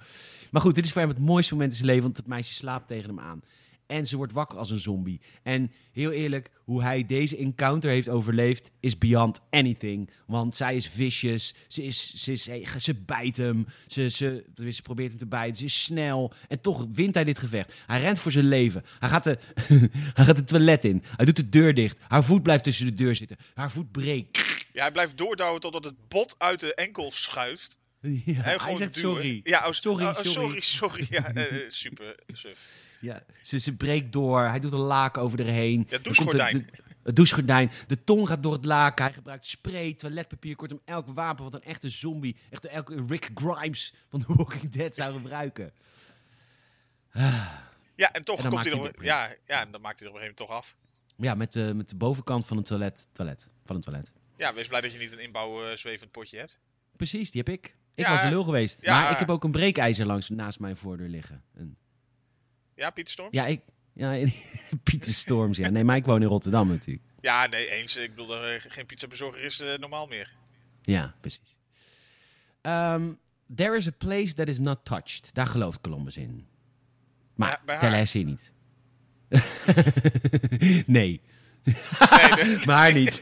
Maar goed, dit is voor hem het mooiste moment in zijn leven, want het meisje slaapt tegen hem aan. En ze wordt wakker als een zombie. En heel eerlijk, hoe hij deze encounter heeft overleefd, is beyond anything. Want zij is vicious, ze, is, ze, is, ze bijt hem, ze, ze, ze probeert hem te bijten, ze is snel. En toch wint hij dit gevecht. Hij rent voor zijn leven. Hij gaat, de, [laughs] hij gaat het toilet in, hij doet de deur dicht. Haar voet blijft tussen de deur zitten. Haar voet breekt. Ja, hij blijft doordouwen totdat het bot uit de enkel schuift. Ja, hij zegt duwen. sorry. Ja, oh, Sorry, oh, sorry. sorry, sorry. Ja, eh, eh, super [laughs] suf. Ja, ze, ze breekt door. Hij doet een laken over haar heen. Ja, Dan komt de- douchegordijn. Het douchegordijn. De tong gaat door het laken. Hij gebruikt spray, toiletpapier. Kortom, elk wapen wat een echte zombie, echt elke Rick Grimes van The Walking Dead zou gebruiken. Ja, en toch En dan komt hij maakt hij ja, ja, en dan maakt hij er op een gegeven moment toch af. Ja, met de, met de bovenkant van een toilet. toilet van een toilet. Ja, wees blij dat je niet een inbouw eh, zwevend potje hebt. Precies, die heb ik. Ik Ja, was een lul geweest. ja. Maar ik heb ook een breekijzer langs naast mijn voordeur liggen. Een- Ja, Pieter Storms? ja, ik... Ja, [laughs] Pieter Storms, ja. Nee, maar ik woon in Rotterdam natuurlijk. Ja, nee, eens. Ik bedoel, er, eh, geen pizzabezorger is eh, normaal meer. Ja, precies. Ehm, there is a place that is not touched. Daar gelooft Columbus in. Maar Ja. Tallahassee niet. [laughs] nee, Nee, de- [laughs] maar niet.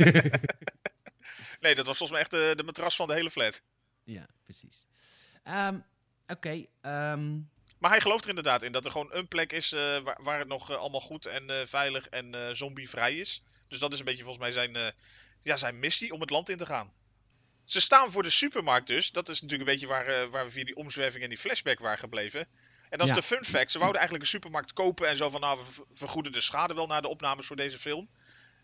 nee, dat was volgens mij echt de, de matras van de hele flat. ja, precies. Ehm, Oké, ehm, Maar hij gelooft er inderdaad in dat er gewoon een plek is eh, waar, waar het nog eh, allemaal goed en eh, veilig en zombievrij is. Dus dat is een beetje volgens mij zijn, ja, zijn missie om het land in te gaan. Ze staan voor de supermarkt dus. Dat is natuurlijk een beetje waar, waar we via die omzwerving en die flashback waren gebleven. En dat Ja. is de fun fact. Ze wouden eigenlijk een supermarkt kopen en zo van nou, we ver- vergoeden de schade wel na de opnames voor deze film.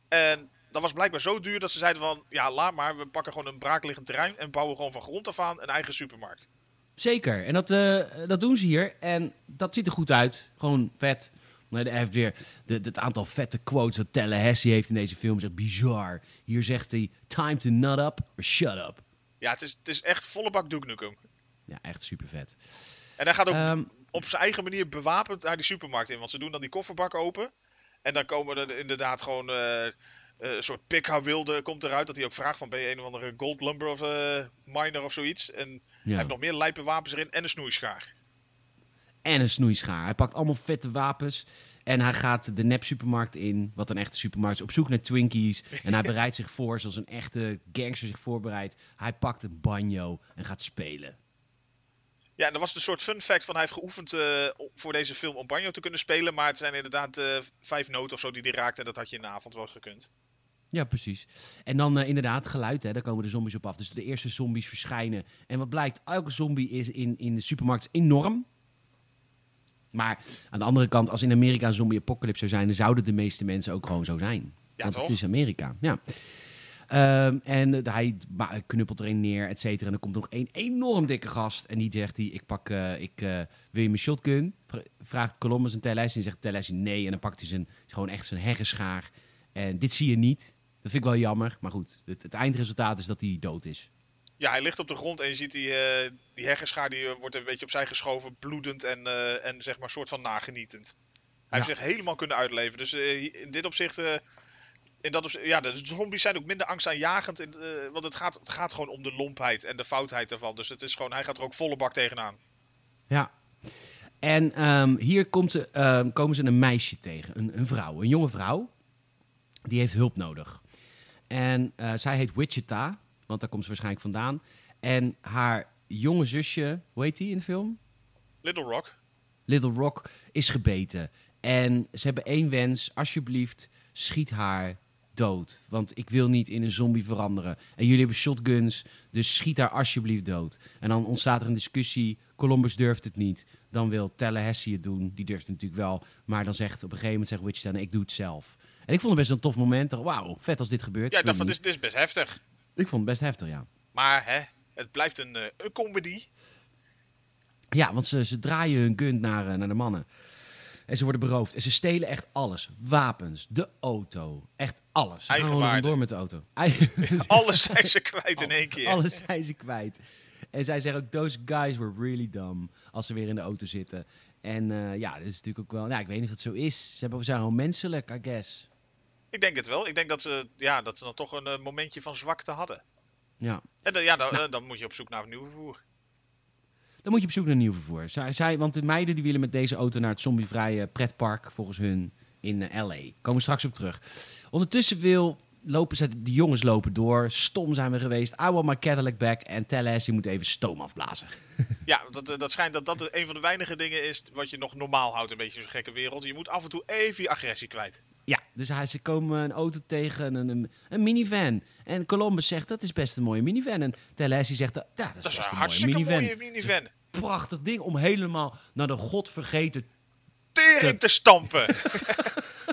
En dat was blijkbaar zo duur dat ze zeiden van ja, laat maar. We pakken gewoon een braakliggend terrein en bouwen gewoon van grond af aan een eigen supermarkt. Zeker. En dat, eh, dat doen ze hier. En dat ziet er goed uit. Gewoon vet. Maar hij heeft weer de, het aantal vette quotes dat Tallahassee heeft in deze film. is echt bizar. Hier zegt hij, time to nut up or shut up. Ja, het is, het is echt volle bak Duke. Ja, echt super vet. En hij gaat ook Ehm, op zijn eigen manier bewapend naar die supermarkt in. Want ze doen dan die kofferbak open. En dan komen er inderdaad gewoon eh, eh, een soort pikhouwilde komt eruit. Dat hij ook vraagt van ben je een of andere gold lumber of miner of zoiets. En hij heeft nog meer lijpe wapens erin en een snoeischaar. en een snoeischaar. Hij pakt allemaal vette wapens. En hij gaat de nep-supermarkt in, wat een echte supermarkt is, op zoek naar Twinkies. [laughs] En hij bereidt zich voor zoals een echte gangster zich voorbereidt. Hij pakt een banjo en gaat spelen. Ja, en dat was een soort fun fact van hij heeft geoefend eh, voor deze film om banjo te kunnen spelen. Maar het zijn inderdaad eh, vijf noten of zo die hij raakte. En dat had je in de avond wel gekund. Ja, precies. En dan eh, inderdaad geluid, hè, daar komen de zombies op af. Dus de eerste zombies verschijnen. En wat blijkt, elke zombie is in, in de supermarkt enorm. Maar aan de andere kant, als in Amerika een zombie-apocalypse zou zijn... dan zouden de meeste mensen ook gewoon zo zijn. Ja, Want toch? het is Amerika, ja. Ehm, en hij knuppelt er een neer, et cetera. En dan komt er nog één enorm dikke gast. En die zegt, hij, ik pak, eh, ik, eh, wil je mijn shotgun? Vra- Vraagt Columbus een Tallahassee en zegt Tallahassee nee. En dan pakt hij zijn, gewoon echt zijn herrenschaar. En dit zie je niet. Dat vind ik wel jammer. Maar goed, het, het eindresultaat is dat hij dood is. Ja, hij ligt op de grond en je ziet die, eh die die eh, wordt een beetje opzij geschoven, bloedend en, eh, en zeg maar soort van nagenietend. Hij Ja. heeft zich helemaal kunnen uitleven. Dus in dit opzicht, in dat opzicht, ja, de zombies zijn ook minder angstaanjagend. In, want het gaat, het gaat gewoon om de lompheid en de foutheid ervan. Dus het is gewoon, hij gaat er ook volle bak tegenaan. Ja. En ehm, hier komt ze, ehm, komen ze een meisje tegen, een, een vrouw, een jonge vrouw. Die heeft hulp nodig. En eh, zij heet Wichita, want daar komt ze waarschijnlijk vandaan. En haar jonge zusje, hoe heet die in de film? Little Rock. Little Rock is gebeten. En ze hebben één wens, alsjeblieft, schiet haar dood. Want ik wil niet in een zombie veranderen. En jullie hebben shotguns, dus schiet haar alsjeblieft dood. En dan ontstaat er een discussie. Columbus durft het niet. Dan wil Tallahassee het doen. Die durft het natuurlijk wel. Maar dan zegt op een gegeven moment zegt Wichita, nee, ik doe het zelf. En ik vond het best een tof moment. Wauw, vet als dit gebeurt. Ja, ik dacht van, dit is, dit is best heftig. ik vond het best heftig, ja. Maar hè, het blijft een, eh, een comedy. Ja, want ze, ze draaien hun gun naar, eh, naar de mannen. En ze worden beroofd. En ze stelen echt alles. Wapens, de auto, echt alles. Ze gaan door met de auto. [laughs] Alles zijn ze kwijt in één keer. Alles zijn ze kwijt. En zij zeggen ook, those guys were really dumb. Als ze weer in de auto zitten. En eh, ja, dat is natuurlijk ook wel... Ja, ik weet niet of het zo is. Ze hebben- zijn gewoon menselijk, I guess. Ik denk het wel. Ik denk dat ze, ja, dat ze dan toch een eh, momentje van zwakte hadden. Ja. En dan, ja, dan, Nou. eh, dan moet je op zoek naar een nieuw vervoer. Dan moet je op zoek naar nieuw vervoer. Zij, zij, want de meiden die willen met deze auto naar het zombievrije pretpark, volgens hun, in eh, L.A. Komen we straks op terug. Ondertussen wil, lopen ze, de jongens lopen door. Stom zijn we geweest. I want my Cadillac back. En Tellez, die moet even stoom afblazen. [laughs] Ja, dat, eh, dat schijnt dat dat een van de weinige dingen is wat je nog normaal houdt. Een beetje zo'n gekke wereld. Je moet af en toe even je agressie kwijt. Ja, dus hij, ze komen een auto tegen, een, een, een minivan. En Columbus zegt, dat is best een mooie minivan. En die zegt, ja, dat is Dat is best een hartstikke minivan. mooie minivan. Prachtig ding om helemaal naar de godvergeten... Tering te stampen. [laughs]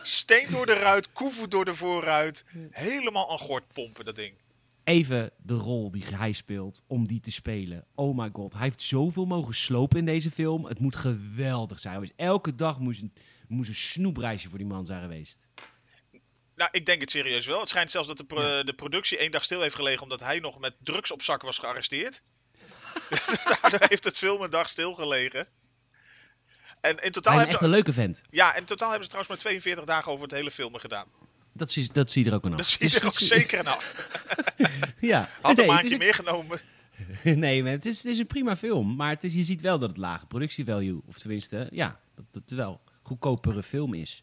Steen door de ruit, koevoet door de voorruit. Helemaal aan gort pompen, dat ding. Even de rol die hij speelt, om die te spelen. Oh my god, hij heeft zoveel mogen slopen in deze film. Het moet geweldig zijn. Is- Elke dag moest een, moest een snoepreisje voor die man zijn geweest. Nou, ik denk het serieus wel. Het schijnt zelfs dat de, pro- Ja. de productie één dag stil heeft gelegen omdat hij nog met drugs op zak was gearresteerd. [laughs] [laughs] Daardoor heeft het film een dag stilgelegen. En in totaal, hebben echt ze, een leuke vent. ja, in totaal hebben ze trouwens maar 42 dagen over het hele filmen gedaan. Dat zie, dat zie je er ook aan af. Dat zie je er ook zeker aan af. [laughs] Ja. Had Nee, een meegenomen. [laughs] Nee, maar het is, het is een prima film. Maar het is, je ziet wel dat het lage productievalue, of tenminste, ja, dat dat het wel een goedkopere film is.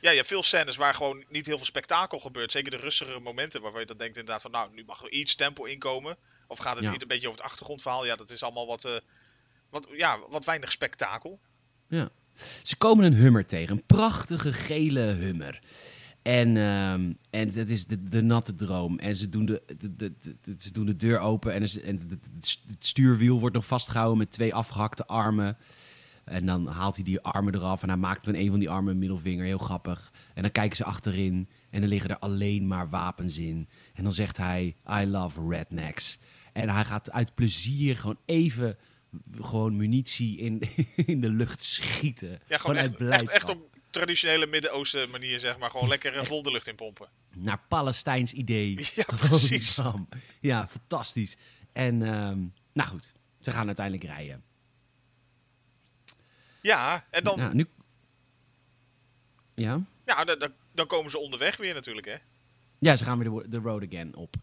Ja, je hebt veel scènes waar gewoon niet heel veel spektakel gebeurt. Zeker de rustigere momenten waarvan je dan denkt inderdaad van... Nou, nu mag er iets tempo inkomen. Of gaat het Ja. niet een beetje over het achtergrondverhaal? Ja, dat is allemaal wat, eh, wat, ja, wat weinig spektakel. Ze komen een hummer tegen, een prachtige gele hummer. En, ehm, en dat is de, de natte droom. En ze doen de, de, ze doen de deur open en, en het stuurwiel wordt nog vastgehouden met twee afgehakte armen. En dan haalt hij die armen eraf en hij maakt met een van die armen een middelvinger. Heel grappig. En dan kijken ze achterin en dan liggen er alleen maar wapens in. En dan zegt hij, I love rednecks. En hij gaat uit plezier gewoon even gewoon munitie in, [laughs] in de lucht schieten. Ja, gewoon uit echt, echt, blijdschap. echt op traditionele Midden-Oosten manier, zeg maar. Gewoon lekker vol de lucht in pompen. Naar Palestijns idee. [laughs] Ja, precies. Bam. Ja, fantastisch. En ehm, nou goed, ze gaan uiteindelijk rijden. Ja, en dan, Nou, nu... Ja? ja, dan, komen ze onderweg weer natuurlijk, hè. Ja, ze gaan weer de road again op.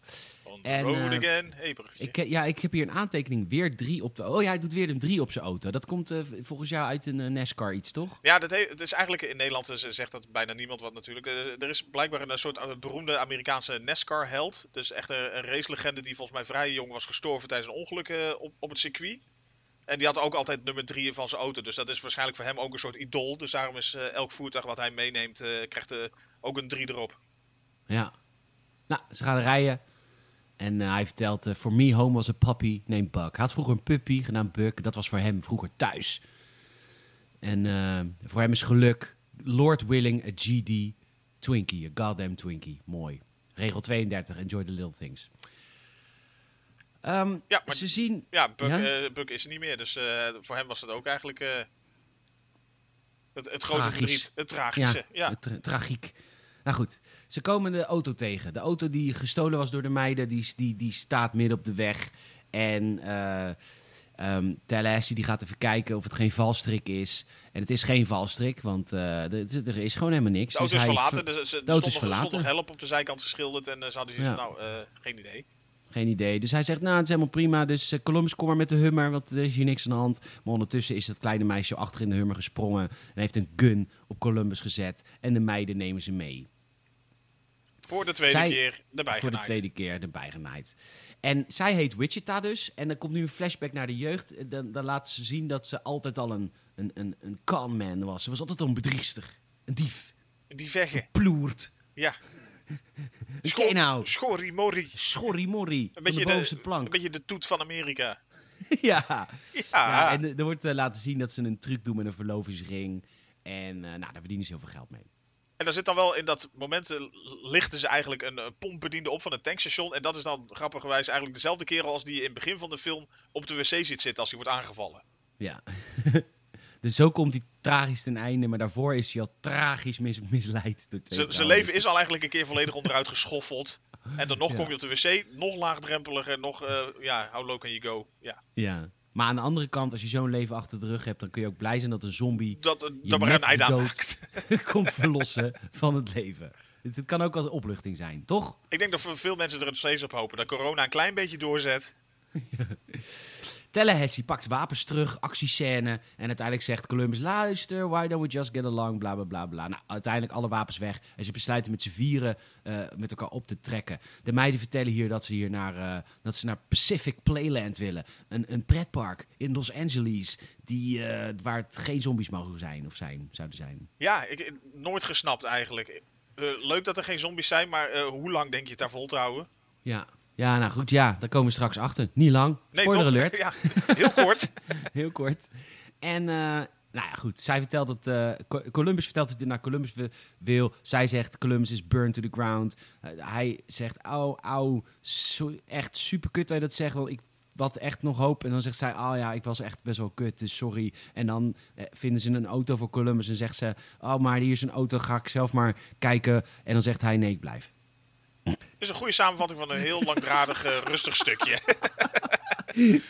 On En, the road eh, again. Hey. Ik, ja, ik heb hier een aantekening. Weer drie op de... Oh ja, hij doet weer een drie op zijn auto. Dat komt eh, volgens jou uit een eh, NASCAR iets, toch? Ja, dat he- het is eigenlijk in Nederland zegt dat bijna niemand wat natuurlijk. Er is blijkbaar een soort beroemde Amerikaanse NASCAR-held. Dus echt een, een racelegende die volgens mij vrij jong was gestorven tijdens een ongeluk op, op het circuit. En die had ook altijd nummer 3 van zijn auto. Dus dat is waarschijnlijk voor hem ook een soort idool. Dus daarom is elk voertuig wat hij meeneemt, krijgt ook een 3 erop. Ja. Nou, ze gaan rijden. En eh, hij vertelt, eh, for me home was a puppy named Buck. Hij had vroeger een puppy genaamd Buck. Dat was voor hem vroeger thuis. En eh, voor hem is geluk, Lord willing, a GD Twinkie. A goddamn Twinkie. Mooi. Regel 32, enjoy the little things. Ehm, Ja, maar- ze zien... Ja, Buck, Ja? eh, Buck is er niet meer. Dus eh, voor hem was het ook eigenlijk eh, het, het grote Tragisch. verdriet. Het tragische. Ja, Ja, tra- tragiek. Nou goed, ze komen de auto tegen. De auto die gestolen was door de meiden, die, die, die staat midden op de weg. En eh ehm Tallahassee die gaat even kijken of het geen valstrik is. En het is geen valstrik, want eh, er, er is gewoon helemaal niks. De auto Dus is verlaten. ver- Dus, ze- er auto stond, is nog, er stond nog help op de zijkant geschilderd. En eh, ze hadden zoiets Ja. van, nou, eh, geen idee. Geen idee. Dus hij zegt, nou, het is helemaal prima. Dus eh, Columbus, kom maar met de Hummer, want er is hier niks aan de hand. Maar ondertussen is dat kleine meisje achter in de Hummer gesprongen... en heeft een gun op Columbus gezet. En de meiden nemen ze mee. Voor de tweede Zij- keer erbij voor de tweede keer erbij genaaid. En zij heet Wichita dus. En dan komt nu een flashback naar de jeugd. Dan, dan laat ze zien dat ze altijd al een, een, een, een conman was. Ze was altijd al een bedriegster. Een dief. Die veggen. Ploert. Ja. [laughs] Een je nou? Schorri morri. Schorrimorri. Een beetje, de bovenste de, plank. een beetje de toet van Amerika. [laughs] ja. Ja. ja. En er wordt eh, laten zien dat ze een truc doen met een verlovingsring. En eh, nou, daar verdienen ze heel veel geld mee. En daar zit dan wel in dat moment eh, lichten ze eigenlijk een pompbediende op van een tankstation. En dat is dan grappigerwijs eigenlijk dezelfde kerel als die in het begin van de film op de wc zit zitten als hij wordt aangevallen. Ja. [laughs] dus zo komt hij tragisch ten einde, maar daarvoor is hij al tragisch mis, misleid door twee Zijn leven is al eigenlijk een keer volledig onderuit geschoffeld. En dan nog [laughs] Ja. kom je op de wc, nog laagdrempeliger, nog, eh, ja, how low can you go? Ja, Ja. Maar aan de andere kant, als je zo'n leven achter de rug hebt, dan kun je ook blij zijn dat een zombie dat, eh, Je dat maar met een dood. [laughs] komt verlossen van het leven. Het, het kan ook als opluchting zijn, toch? Ik denk dat veel mensen er nog steeds op hopen dat corona een klein beetje doorzet. [laughs] Tallahassee pakt wapens terug, actiescène. En uiteindelijk zegt Columbus: luister, why don't we just get along? Bla bla bla bla. Nou, uiteindelijk alle wapens weg. En ze besluiten met z'n vieren eh, met elkaar op te trekken. De meiden vertellen hier dat ze hier naar, eh, dat ze naar Pacific Playland willen. Een, een pretpark in Los Angeles. Die, eh, waar het geen zombies mogen zijn of zijn, zouden zijn. Ja, ik, nooit gesnapt eigenlijk. Leuk dat er geen zombies zijn, maar hoe lang denk je het daar vol te houden? Ja. Ja, nou goed, ja, daar komen we straks achter. Niet lang. Nee, Spoiler toch? alert. Ja, heel kort. [laughs] Heel kort. En, eh, nou ja, goed. Zij vertelt dat. eh, Co- Columbus vertelt dat hij naar Columbus wi- wil. Zij zegt: Columbus is burned to the ground. Eh, hij zegt: Au, au. Echt super kut dat je dat zegt. Want ik had echt nog hoop. En dan zegt zij: Oh ja, ik was echt best wel kut. Dus sorry. En dan eh, vinden ze een auto voor Columbus. En zegt ze: Oh, maar hier is een auto. Ga ik zelf maar kijken. En dan zegt hij: Nee, ik blijf. Is een goede samenvatting van een heel langdradig, eh, rustig stukje. [laughs]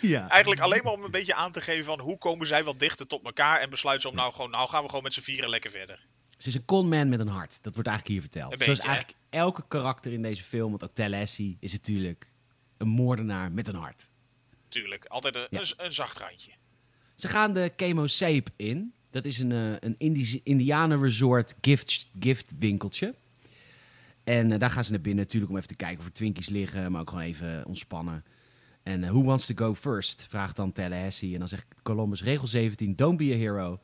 Ja. Eigenlijk alleen maar om een beetje aan te geven van hoe komen zij wat dichter tot elkaar en besluiten ze om nou gewoon, nou gaan we gewoon met z'n vieren lekker verder. Ze is een conman met een hart. Dat wordt eigenlijk hier verteld. Zoals hè? eigenlijk elke karakter in deze film. Want ook Tallahassee is natuurlijk een moordenaar met een hart. Tuurlijk, altijd een, Ja. een, een zacht randje. Ze gaan de Chemo Sape in. Dat is een, eh, een Indi Indianen resort gift, gift winkeltje. En eh, daar gaan ze naar binnen natuurlijk om even te kijken of er Twinkies liggen. Maar ook gewoon even ontspannen. En eh, who wants to go first? Vraagt dan Tallahassee. En dan zegt Columbus regel 17, don't be a hero.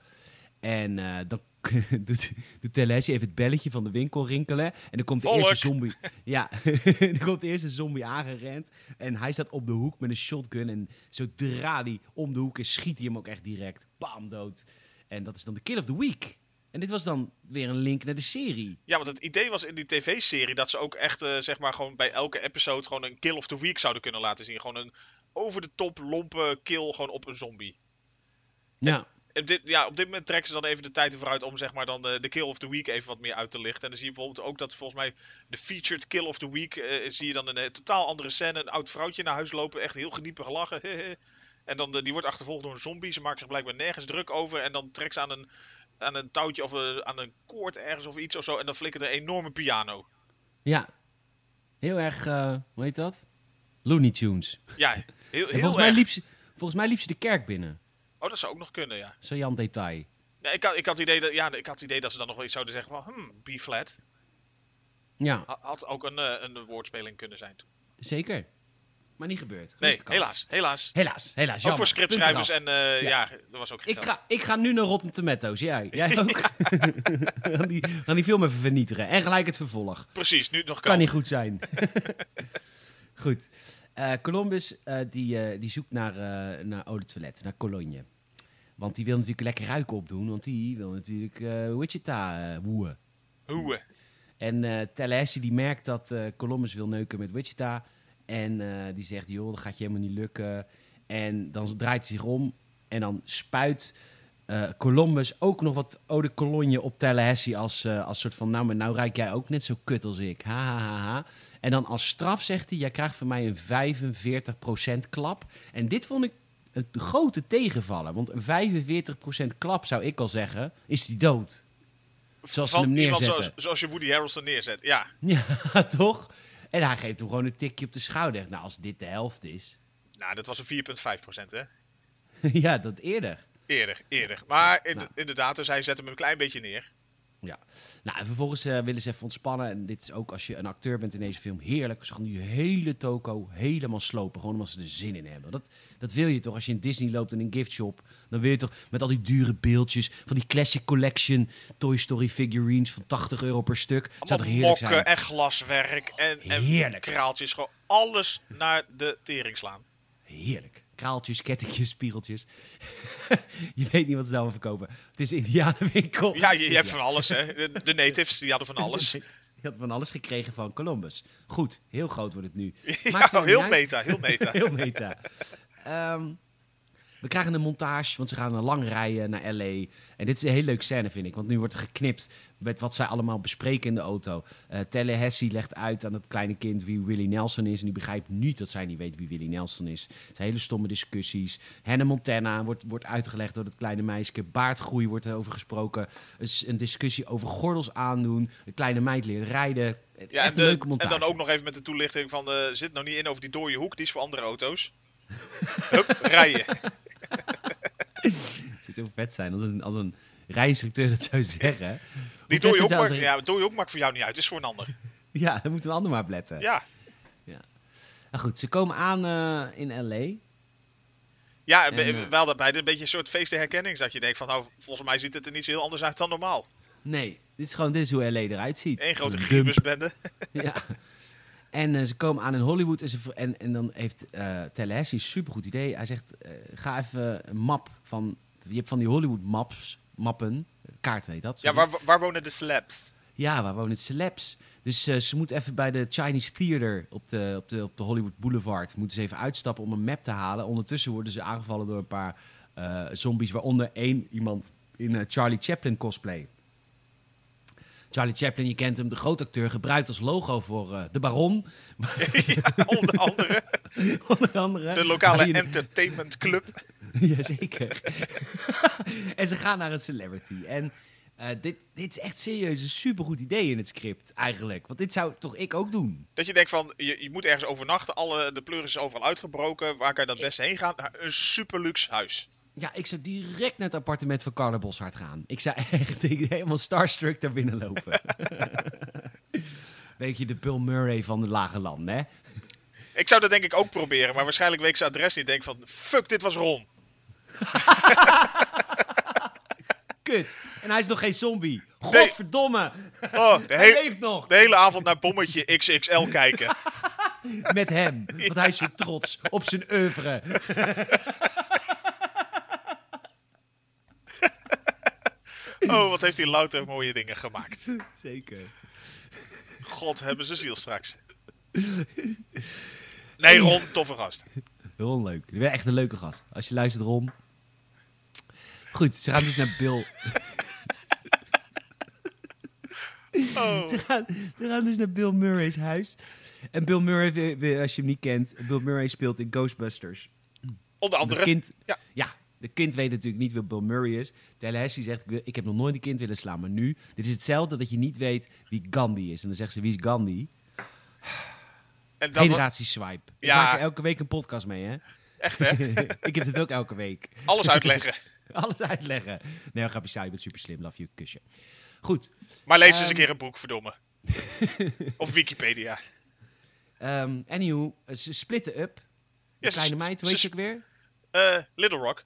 En eh, dan [laughs] doet, doet Tallahassee even het belletje van de winkel rinkelen. En dan komt de eerste zombie... [laughs] Ja, [laughs] dan komt de eerste zombie aangerend. En hij staat op de hoek met een shotgun. En zodra die om de hoek is, schiet hij hem ook echt direct. Bam, dood. En dat is dan de kill of the week. En dit was dan weer een link naar de serie. Ja, want het idee was in die tv-serie dat ze ook echt, eh, zeg maar, gewoon bij elke episode gewoon een kill of the week zouden kunnen laten zien. Gewoon een over de top lompe kill gewoon op een zombie. Ja, En dit, ja, op dit moment trekken ze dan even de tijd ervoor uit om zeg maar dan de, de kill of the week even wat meer uit te lichten. En dan zie je bijvoorbeeld ook dat volgens mij de featured kill of the week eh, zie je dan een eh, totaal andere scène. Een oud vrouwtje naar huis lopen, echt heel geniepig lachen. [laughs] en dan, eh, die wordt achtervolgd door een zombie. Ze maken zich blijkbaar nergens druk over. En dan trekt ze aan een, aan een touwtje of eh, aan een koord ergens of iets of zo. En dan flikkert er een enorme piano. ja. Heel erg, eh, hoe heet dat? Looney Tunes. Ja, [laughs] heel, heel volgens, mij erg. liep ze, volgens mij liep ze de kerk binnen. Oh, dat zou ook nog kunnen, ja. Sajan detail. ja ik, had, ik, had het idee dat, ja ik had het idee dat ze dan nog wel iets zouden zeggen van... Hmm, B-flat. Ja, Ha- Had ook een, eh, een woordspeling kunnen zijn. zeker. Maar niet gebeurd. Nee, helaas, helaas. Helaas, helaas. Ook voor scriptschrijvers en eh, Ja. ja. er was ook geen Ik geld. ga, ik ga nu naar Rotten Tomatoes. Jij, [laughs] jij ook? [laughs] gaan, die, gaan die film even vernietigen. En gelijk het vervolg. Precies, nu nog Kan kan. niet goed zijn. [laughs] goed. Eh, Columbus eh, die, die zoekt naar, naar Eau de Toilette, naar Cologne. Want die wil natuurlijk lekker ruiken opdoen. Want die wil natuurlijk Wichita woeën. En eh Tallahassee die merkt dat Columbus wil neuken met Wichita. En eh, die zegt, joh, dat gaat je helemaal niet lukken. En dan draait hij zich om. En dan spuit eh, Columbus ook nog wat eau de cologne op Tallahassee. Als, eh, als soort van, nou, maar nou ruik jij ook net zo kut als ik. Ha, ha, ha, ha. En dan als straf zegt hij, jij krijgt van mij een 45% klap. En dit vond ik een grote tegenvallen. Want een 45% klap, zou ik al zeggen, is die dood. Zoals ze hem neerzetten. zoals, zoals je Woody Harrelson neerzet. Ja, [laughs] Ja, toch? En hij geeft hem gewoon een tikje op de schouder. Nou, als dit de helft is. [laughs] nou, dat was een 4,5% hè. ja, dat eerder. Eerder, eerder. Maar in- Nou. inderdaad, dus hij zet hem een klein beetje neer. Ja. Nou, en vervolgens eh, willen ze even ontspannen. En dit is ook als je een acteur bent in deze film heerlijk. Ze gaan die hele toko helemaal slopen. Gewoon omdat ze er zin in hebben. Dat, dat wil je toch als je in Disney loopt in een giftshop. Dan wil je toch met al die dure beeldjes. Van die Classic Collection Toy Story figurines van 80 euro per stuk. Zou toch heerlijk mokken zijn? en glaswerk en, en Heerlijk. kraaltjes. Gewoon alles naar de tering slaan. Heerlijk. Kraaltjes, kettingjes, spiegeltjes. [laughs] je weet niet wat ze daarvan verkopen. Het is Indianenwinkel. Ja, je, je hebt van alles hè. De, de natives, die hadden van alles. [laughs] Je had van alles gekregen van Columbus. Goed, heel groot wordt het nu. [laughs] Ja, Maakt heel meta, heel meta. heel meta. Ehm, We krijgen een montage, want ze gaan lang rijden naar L.A. En dit is een heel leuk scène, vind ik. Want nu wordt er geknipt met wat zij allemaal bespreken in de auto. Uh, Tallahassee legt uit aan het kleine kind wie Willie Nelson is. En die begrijpt niet dat zij niet weet wie Willie Nelson is. Het zijn hele stomme discussies. Hannah Montana wordt, wordt uitgelegd door het kleine meisje. Baardgroei wordt er over gesproken. Een, een discussie over gordels aandoen. De kleine meid leren rijden. Ja, en, de, en, dan ook nog even met de toelichting van... Uh, zit nou niet in over die dode hoek, die is voor andere auto's. Hup, rijden. [laughs] Het zou zo vet zijn als een, als een rijinstructeur dat zou zeggen. [laughs] Die dode hoek, maakt, ja, dode hoek maakt voor jou niet uit, het is voor een ander. [laughs] ja, dan moet een ander maar opletten. Ja. ja. Nou goed, ze komen aan uh, in L.A. Ja, en, uh, wel daarbij een beetje een soort feest herkenning. Dat je denkt van, nou, volgens mij ziet het er niet zo heel anders uit dan normaal. Nee, dit is gewoon dit is hoe L.A. eruit ziet. Eén grote griebusbende. [laughs] ja. En uh, ze komen aan in Hollywood en, ze, en, en dan heeft uh, Tallahassee een supergoed idee. Hij zegt, uh, ga even een map van... Je hebt van die Hollywood maps, mappen, kaart heet dat. Ja, waar, waar wonen de celebs? Ja, waar wonen de celebs? Dus ze moet even bij de Chinese Theater op de, op, de, op de Hollywood Boulevard... moeten ze even uitstappen om een map te halen. Ondertussen worden ze aangevallen door een paar zombies... waaronder één iemand in Charlie Chaplin cosplay. Charlie Chaplin, je kent hem, de grote acteur, gebruikt als logo voor uh, de Baron. [laughs] ja, onder andere. [laughs] onder andere. De lokale entertainment club. [laughs] Jazeker. en ze gaan naar een celebrity. En uh, dit, dit is echt serieus een supergoed idee in het script, eigenlijk. Want dit zou toch ik ook doen. Dat je denkt van, je, je moet ergens overnachten. Alle, de pleuris is overal uitgebroken. Waar kan je dan het beste heen gaan? Een super luxe huis. Ja, ik zou direct naar het appartement van Carla Boshart gaan. Ik zou [laughs] echt helemaal starstruck daar binnen lopen. Weet [laughs] je, de Bill Murray van de lage landen, hè? Ik zou dat denk ik ook proberen, maar waarschijnlijk weet ik zijn adres niet. Denk van, fuck, dit was Ron. [laughs] Kut. En hij is nog geen zombie. Godverdomme. Oh, de hij leeft nog. De hele avond naar bommetje XXL kijken. Met hem. Want hij is zo trots op zijn oeuvre. Oh, wat heeft hij louter mooie dingen gemaakt. Zeker. God, hebben ze ziel straks. Nee, Ron, toffe gast. Ron, leuk. Je bent echt een leuke gast. Als je luistert, Ron. Goed, ze gaan dus naar Bill. Oh. Ze, gaan, ze gaan dus naar Bill Murray's huis. En Bill Murray, als je hem niet kent, Bill Murray speelt in Ghostbusters. Onder andere. kind, ja. ja, de kind weet natuurlijk niet wie Bill Murray is. Tallahassee zegt, ik heb nog nooit een kind willen slaan, maar nu... Dit is hetzelfde dat je niet weet wie Gandhi is. En dan zegt ze, wie is Gandhi? En dan Generatie Swipe. Ja. Ik maak elke week een podcast mee, hè? Echt, hè? [laughs] ik heb dit ook elke week. Alles uitleggen. [laughs] Alles uitleggen. Nee, grapje, saai, je bent super slim. Love you, kusje. Goed. Maar lees eens een Ehm. keer een boek, verdomme. [laughs] of Wikipedia. Um, anywho, ze splitten up. De Ja, kleine meid, hoe heet ze- ook weer? Eh, Little Rock.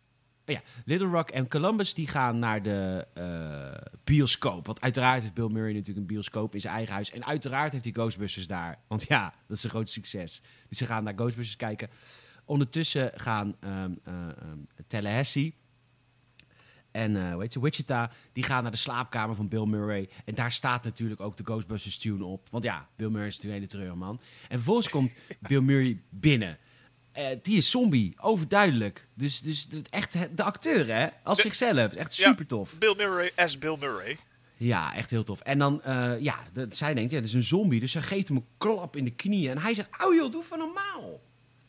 Oh ja, Little Rock en Columbus die gaan naar de eh, bioscoop. Want uiteraard heeft Bill Murray natuurlijk een bioscoop in zijn eigen huis. En uiteraard heeft hij Ghostbusters daar. Want ja, dat is een groot succes. Dus ze gaan naar Ghostbusters kijken. Ondertussen gaan eh, ehm, Tallahassee en eh hoe heet ze, Wichita, die gaan naar de slaapkamer van Bill Murray. En daar staat natuurlijk ook de Ghostbusters tune op. Want ja, Bill Murray is natuurlijk een hele treurman. En vervolgens komt Bill Murray binnen. Eh, die is zombie, overduidelijk. Dus, dus echt de acteur, hè? Als De- zichzelf. Echt Ja. super tof. Bill Murray as Bill Murray. Ja, echt heel tof. En dan, eh, ja, dat, zij denkt, ja, dat is een zombie. Dus zij geeft hem een klap in de knieën. En hij zegt, auw joh, doe van normaal.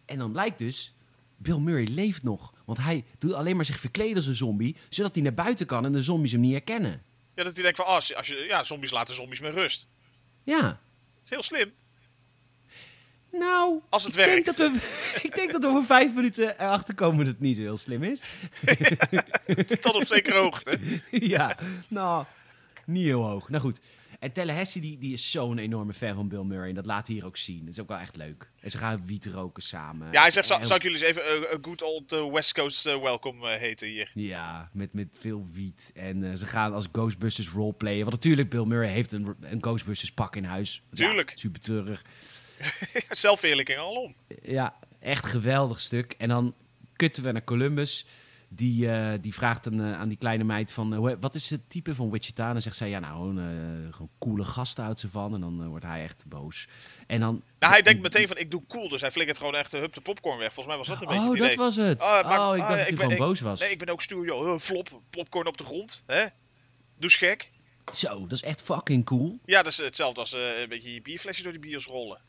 En dan blijkt dus, Bill Murray leeft nog. Want hij doet alleen maar zich verkleden als een zombie. Zodat hij naar buiten kan en de zombies hem niet herkennen. Ja, dat hij denkt van, als je, als je, ja, zombies laten zombies met rust. Ja. Dat is heel slim. Nou, Als het ik denk, werkt. dat we, [laughs] ik denk dat we over vijf minuten erachter komen dat het niet zo heel slim is. [laughs] Tot op zekere hoogte. [laughs] ja, nou, niet heel hoog. Nou goed. En Tallahassee die, die is zo'n enorme fan van Bill Murray. En dat laat hij hier ook zien. Dat is ook wel echt leuk. En ze gaan wiet roken samen. Ja, hij zegt, zou, ik jullie eens even een good old eh, West Coast eh, welcome eh, heten hier. Ja, met, met veel wiet. En ze gaan als Ghostbusters roleplayen. Want natuurlijk, Bill Murray heeft een, een Ghostbusters pak in huis. Ja, Tuurlijk. super treurig. [laughs] Zelfverheerlijking alom. Ja, echt geweldig stuk. En dan kutten we naar Columbus. die, eh, die vraagt een, eh, aan die kleine meid van... eh, wat is het type van Wichita? En dan zegt zij, ja nou, gewoon, gewoon coole gasten houdt ze van. En dan wordt hij echt boos. En dan... Nou, hij denkt meteen van ik doe cool, dus hij flikkert gewoon echt de hup de popcorn weg. Volgens mij was dat een beetje Oh, dat was het. Oh, maar- oh, ik dacht dat hij gewoon ik- boos was. Nee, ik ben ook stoer, joh. Flop, popcorn op de grond. Hè? Doe gek. Zo, dat is echt fucking cool. Ja, dat is hetzelfde als een beetje je bierflesjes door die bios rollen.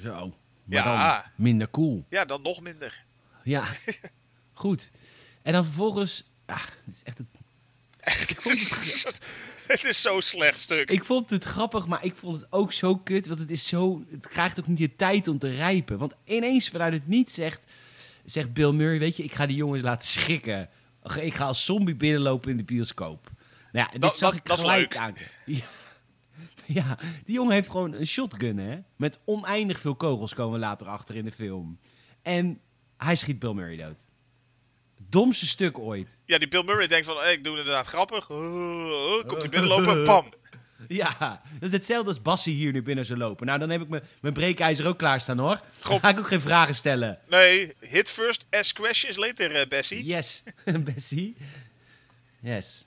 Zo. Maar Ja. dan minder cool. Ja, dan nog minder. Ja, [laughs] goed. En dan vervolgens... Ah, het is echt het Echt, [laughs] het, is, het is zo'n slecht stuk. Ik vond het grappig, maar ik vond het ook zo kut. Want het is zo. Het krijgt ook niet de tijd om te rijpen. Want ineens vanuit het niet zegt, zegt Bill Murray: Weet je, ik ga die jongens laten schrikken. Ik ga als zombie binnenlopen in de bioscoop. Nou ja, dit Dat- zag dat- ik gelijk aan. [laughs] Ja. [laughs] ja, die jongen heeft gewoon een shotgun, hè? Met oneindig veel kogels komen we later achter in de film. En hij schiet Bill Murray dood. Domste stuk ooit. Ja, die Bill Murray denkt van, hey, ik doe inderdaad grappig. Uh, uh, komt hij binnenlopen, [laughs] pam. Ja, dat is hetzelfde als Bassie hier nu binnen zou lopen. Nou, dan heb ik mijn- breekijzer ook klaarstaan hoor. Dan Goh. ga ik ook geen vragen stellen. Nee, hit first, ask questions later, eh, Bessie. Yes, [laughs] Bessie. Yes.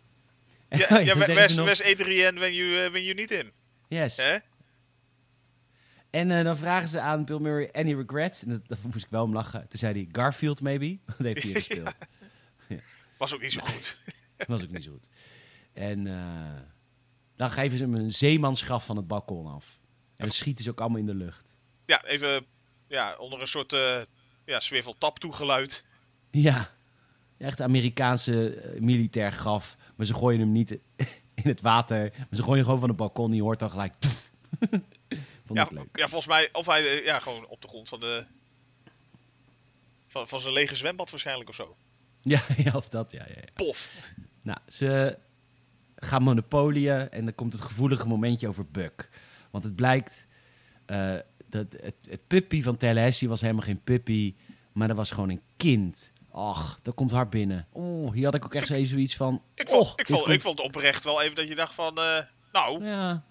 Ja, ja, where's, nog- where's Adrian when you, when you need him? Yes. Hè? En eh, dan vragen ze aan Bill Murray any regrets. En dat, dat moest ik wel om lachen. Toen zei hij Garfield maybe. [laughs] Dat heeft hij gespeeld. [laughs] Was ook niet zo goed. [laughs] Was ook niet zo goed. En eh, dan geven ze hem een zeemansgraf van het balkon af. En dan schieten ze ook allemaal in de lucht. Ja, even ja, onder een soort eh ja, toegeluid. Ja, echt Amerikaanse militair graf. Maar ze gooien hem niet in het water. Maar ze gooien gewoon van het balkon. Die hoort dan gelijk. [laughs] Ja, leuk. ja, volgens mij, of hij eh, ja, gewoon op de grond van de. Van, van zijn lege zwembad waarschijnlijk of zo. [laughs] Ja, ja, of dat, ja, ja, ja. Pof. Nou, ze gaan monopolieën en dan komt het gevoelige momentje over Buck. Want het blijkt eh, dat het, het puppy van Tallahassee was helemaal geen puppy, maar dat was gewoon een kind. Och, dat komt hard binnen. Oh, hier had ik ook echt zo even zoiets van. Ik vond, och, ik, vond, komt- ik vond oprecht wel even dat je dacht van. eh, nou, Ja.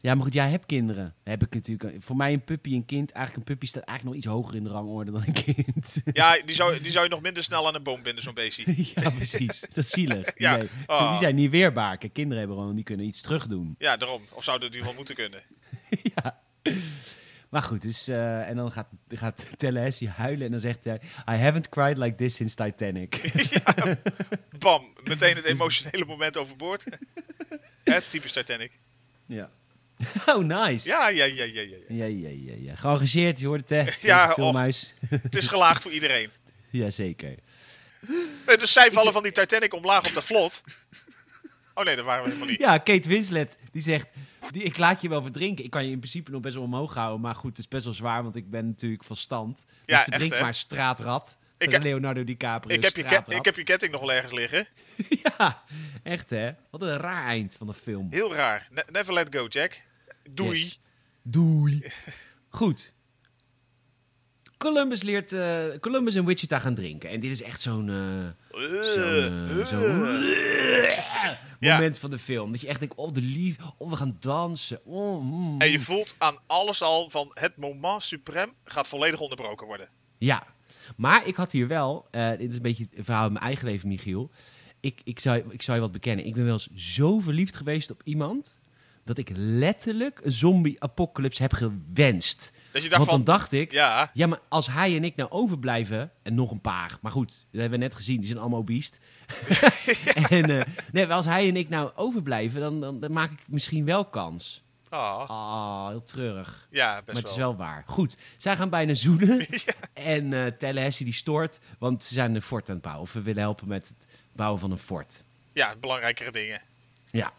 Ja, maar goed, jij hebt kinderen. Heb ik natuurlijk. Voor mij een puppy, een kind. Eigenlijk een puppy staat eigenlijk nog iets hoger in de rangorde dan een kind. [laughs] ja, die zou, die zou je nog minder snel aan een boom binden, zo'n beestje. [laughs] ja, precies. Dat is zielig. [laughs] Die, Ja. zijn, Ah. die zijn niet weerbaar. Kijk, kinderen hebben gewoon, die kunnen iets terug doen. Ja, daarom. Of zouden die wel moeten kunnen? ja. Maar goed, dus, eh, en dan gaat, gaat Tallahassee huilen en dan zegt hij... I haven't cried like this since Titanic. [laughs] Bam, meteen het emotionele moment overboord. [laughs] Hè, typisch Titanic. ja. [laughs] Oh, nice. Ja, ja, ja, ja, ja. ja. Ja, ja, ja, ja. Geëngageerd, je hoort het, hè? Ja. Het is gelaagd voor iedereen. Jazeker. Nee, dus zij vallen van die Titanic omlaag op de vlot. Oh nee, dat waren we helemaal niet. Ja, Kate Winslet, die zegt... Die, ik laat je wel verdrinken. Ik kan je in principe nog best wel omhoog houden. Maar goed, het is best wel zwaar, want ik ben natuurlijk van stand. Dus Ja, echt, verdrink hè? maar straatrad. Ik heb- Leonardo DiCaprio Ik heb, je ik heb je ketting nog wel ergens liggen. [laughs] Ja, echt hè. Wat een raar eind van de film. Heel raar. Ne- never let go, Jack. Doei. Yes. Doei. [laughs] Goed. Columbus leert eh, Columbus en Wichita gaan drinken. En dit is echt zo'n zo'n, Uh, Ja. moment van de film. Dat je echt denkt, oh de lief, oh we gaan dansen. Oh, mm, En je voelt aan alles al van het moment suprem gaat volledig onderbroken worden. Ja, maar ik had hier wel, dit is een beetje een verhaal uit mijn eigen leven, Michiel. Ik, ik, zou, ik zou je wat bekennen. Ik ben wel eens zo verliefd geweest op iemand. dat ik letterlijk een zombie-apocalypse heb gewenst. Dat je dacht Want dan van, dacht ik, ja. ja, maar als hij en ik nou overblijven, en nog een paar, maar goed, dat hebben we net gezien, die zijn allemaal obese. [laughs] en eh, nee, maar als hij en ik nou overblijven, dan, dan, dan maak ik misschien wel kans. ah, Ah, heel treurig. ja, Maar best het is wel. waar. Goed, zij gaan bijna zoenen. [laughs] En eh Tallahassee die stoort, want ze zijn een fort aan het bouwen. Of we willen helpen met het bouwen van een fort. Ja, belangrijkere dingen. Ja.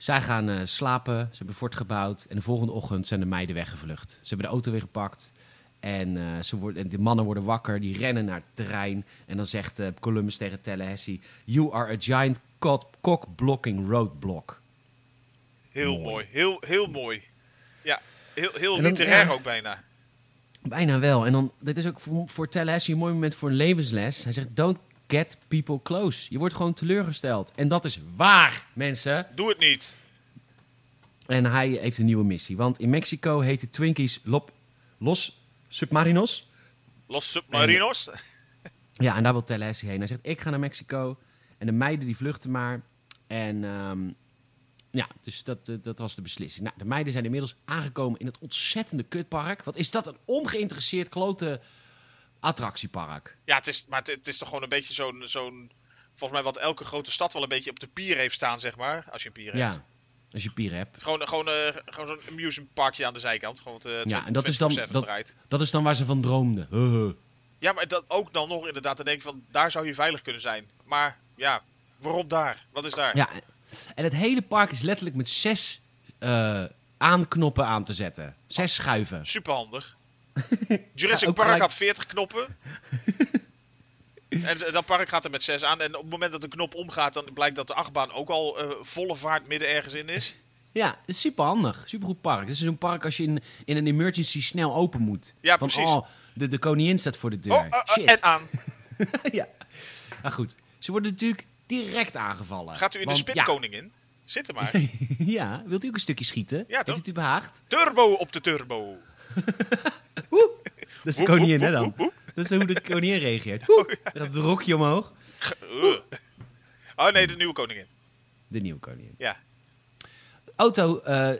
Zij gaan eh, slapen, ze hebben een fort gebouwd. En de volgende ochtend zijn de meiden weggevlucht. Ze hebben de auto weer gepakt. En, eh, ze worden, en de mannen worden wakker, die rennen naar het terrein. En dan zegt eh, Columbus tegen Tallahassee... You are a giant cock-blocking roadblock. Heel Mooi. mooi. Heel, heel mooi. Ja, heel, heel dan- literair ja. ook bijna. Bijna wel. En dan, dit is ook voor, voor Tallahassee een mooi moment voor een levensles. Hij zegt, don't get people close. Je wordt gewoon teleurgesteld. En dat is waar, mensen. Doe het niet. En hij heeft een nieuwe missie. Want in Mexico heet de Twinkies Lop, Los Submarinos. Los Submarinos. [laughs] Ja, en daar wil Tallahassee heen. Hij zegt, ik ga naar Mexico. En de meiden die vluchten maar. En ehm, ja, dus dat, eh, dat was de beslissing. Nou, de meiden zijn inmiddels aangekomen in het ontzettende kutpark. Wat is dat een ongeïnteresseerd klote attractiepark? Ja, het is, maar het, het is toch gewoon een beetje zo'n, zo'n... Volgens mij wat elke grote stad wel een beetje op de pier heeft staan, zeg maar. Als je een pier hebt. Ja, als je pier hebt. Gewoon, gewoon, eh, gewoon zo'n amusement parkje aan de zijkant. Gewoon wat, eh, Ja, en dat is dan- 24/7 dat- draait. Dat is dan waar ze van droomden. Ja, maar dat ook dan nog inderdaad te denken van... Daar zou je veilig kunnen zijn. Maar ja, waarom daar? Wat is daar? Ja, en het hele park is letterlijk met zes eh, aanknoppen aan te zetten. Zes schuiven. Superhandig. [laughs] Jurassic Park gelijk- had 40 knoppen. en dat park gaat er met 6 aan. En op het moment dat de knop omgaat, dan blijkt dat de achtbaan ook al eh, volle vaart midden ergens in is. [laughs] Ja, het is super handig. Super goed park. Het is zo'n park als je in, in een emergency snel open moet. Ja, Van, precies. Oh, de, de koningin staat voor de deur. Oh, eh, eh, Shit. en aan. [laughs] ja. Maar goed, ze worden natuurlijk direct aangevallen. Gaat u in de Want, spinkoning in? Zit er maar. Ja, ja, wilt u ook een stukje schieten? Ja, Heeft toch? het u behaagd? Turbo op de turbo. Woe! [laughs] Dat is de koningin, hè dan? Dat is hoe de koningin reageert. Woe! Het rokje omhoog. Oh nee, de nieuwe koningin. De nieuwe koningin. Ja. Auto, eh,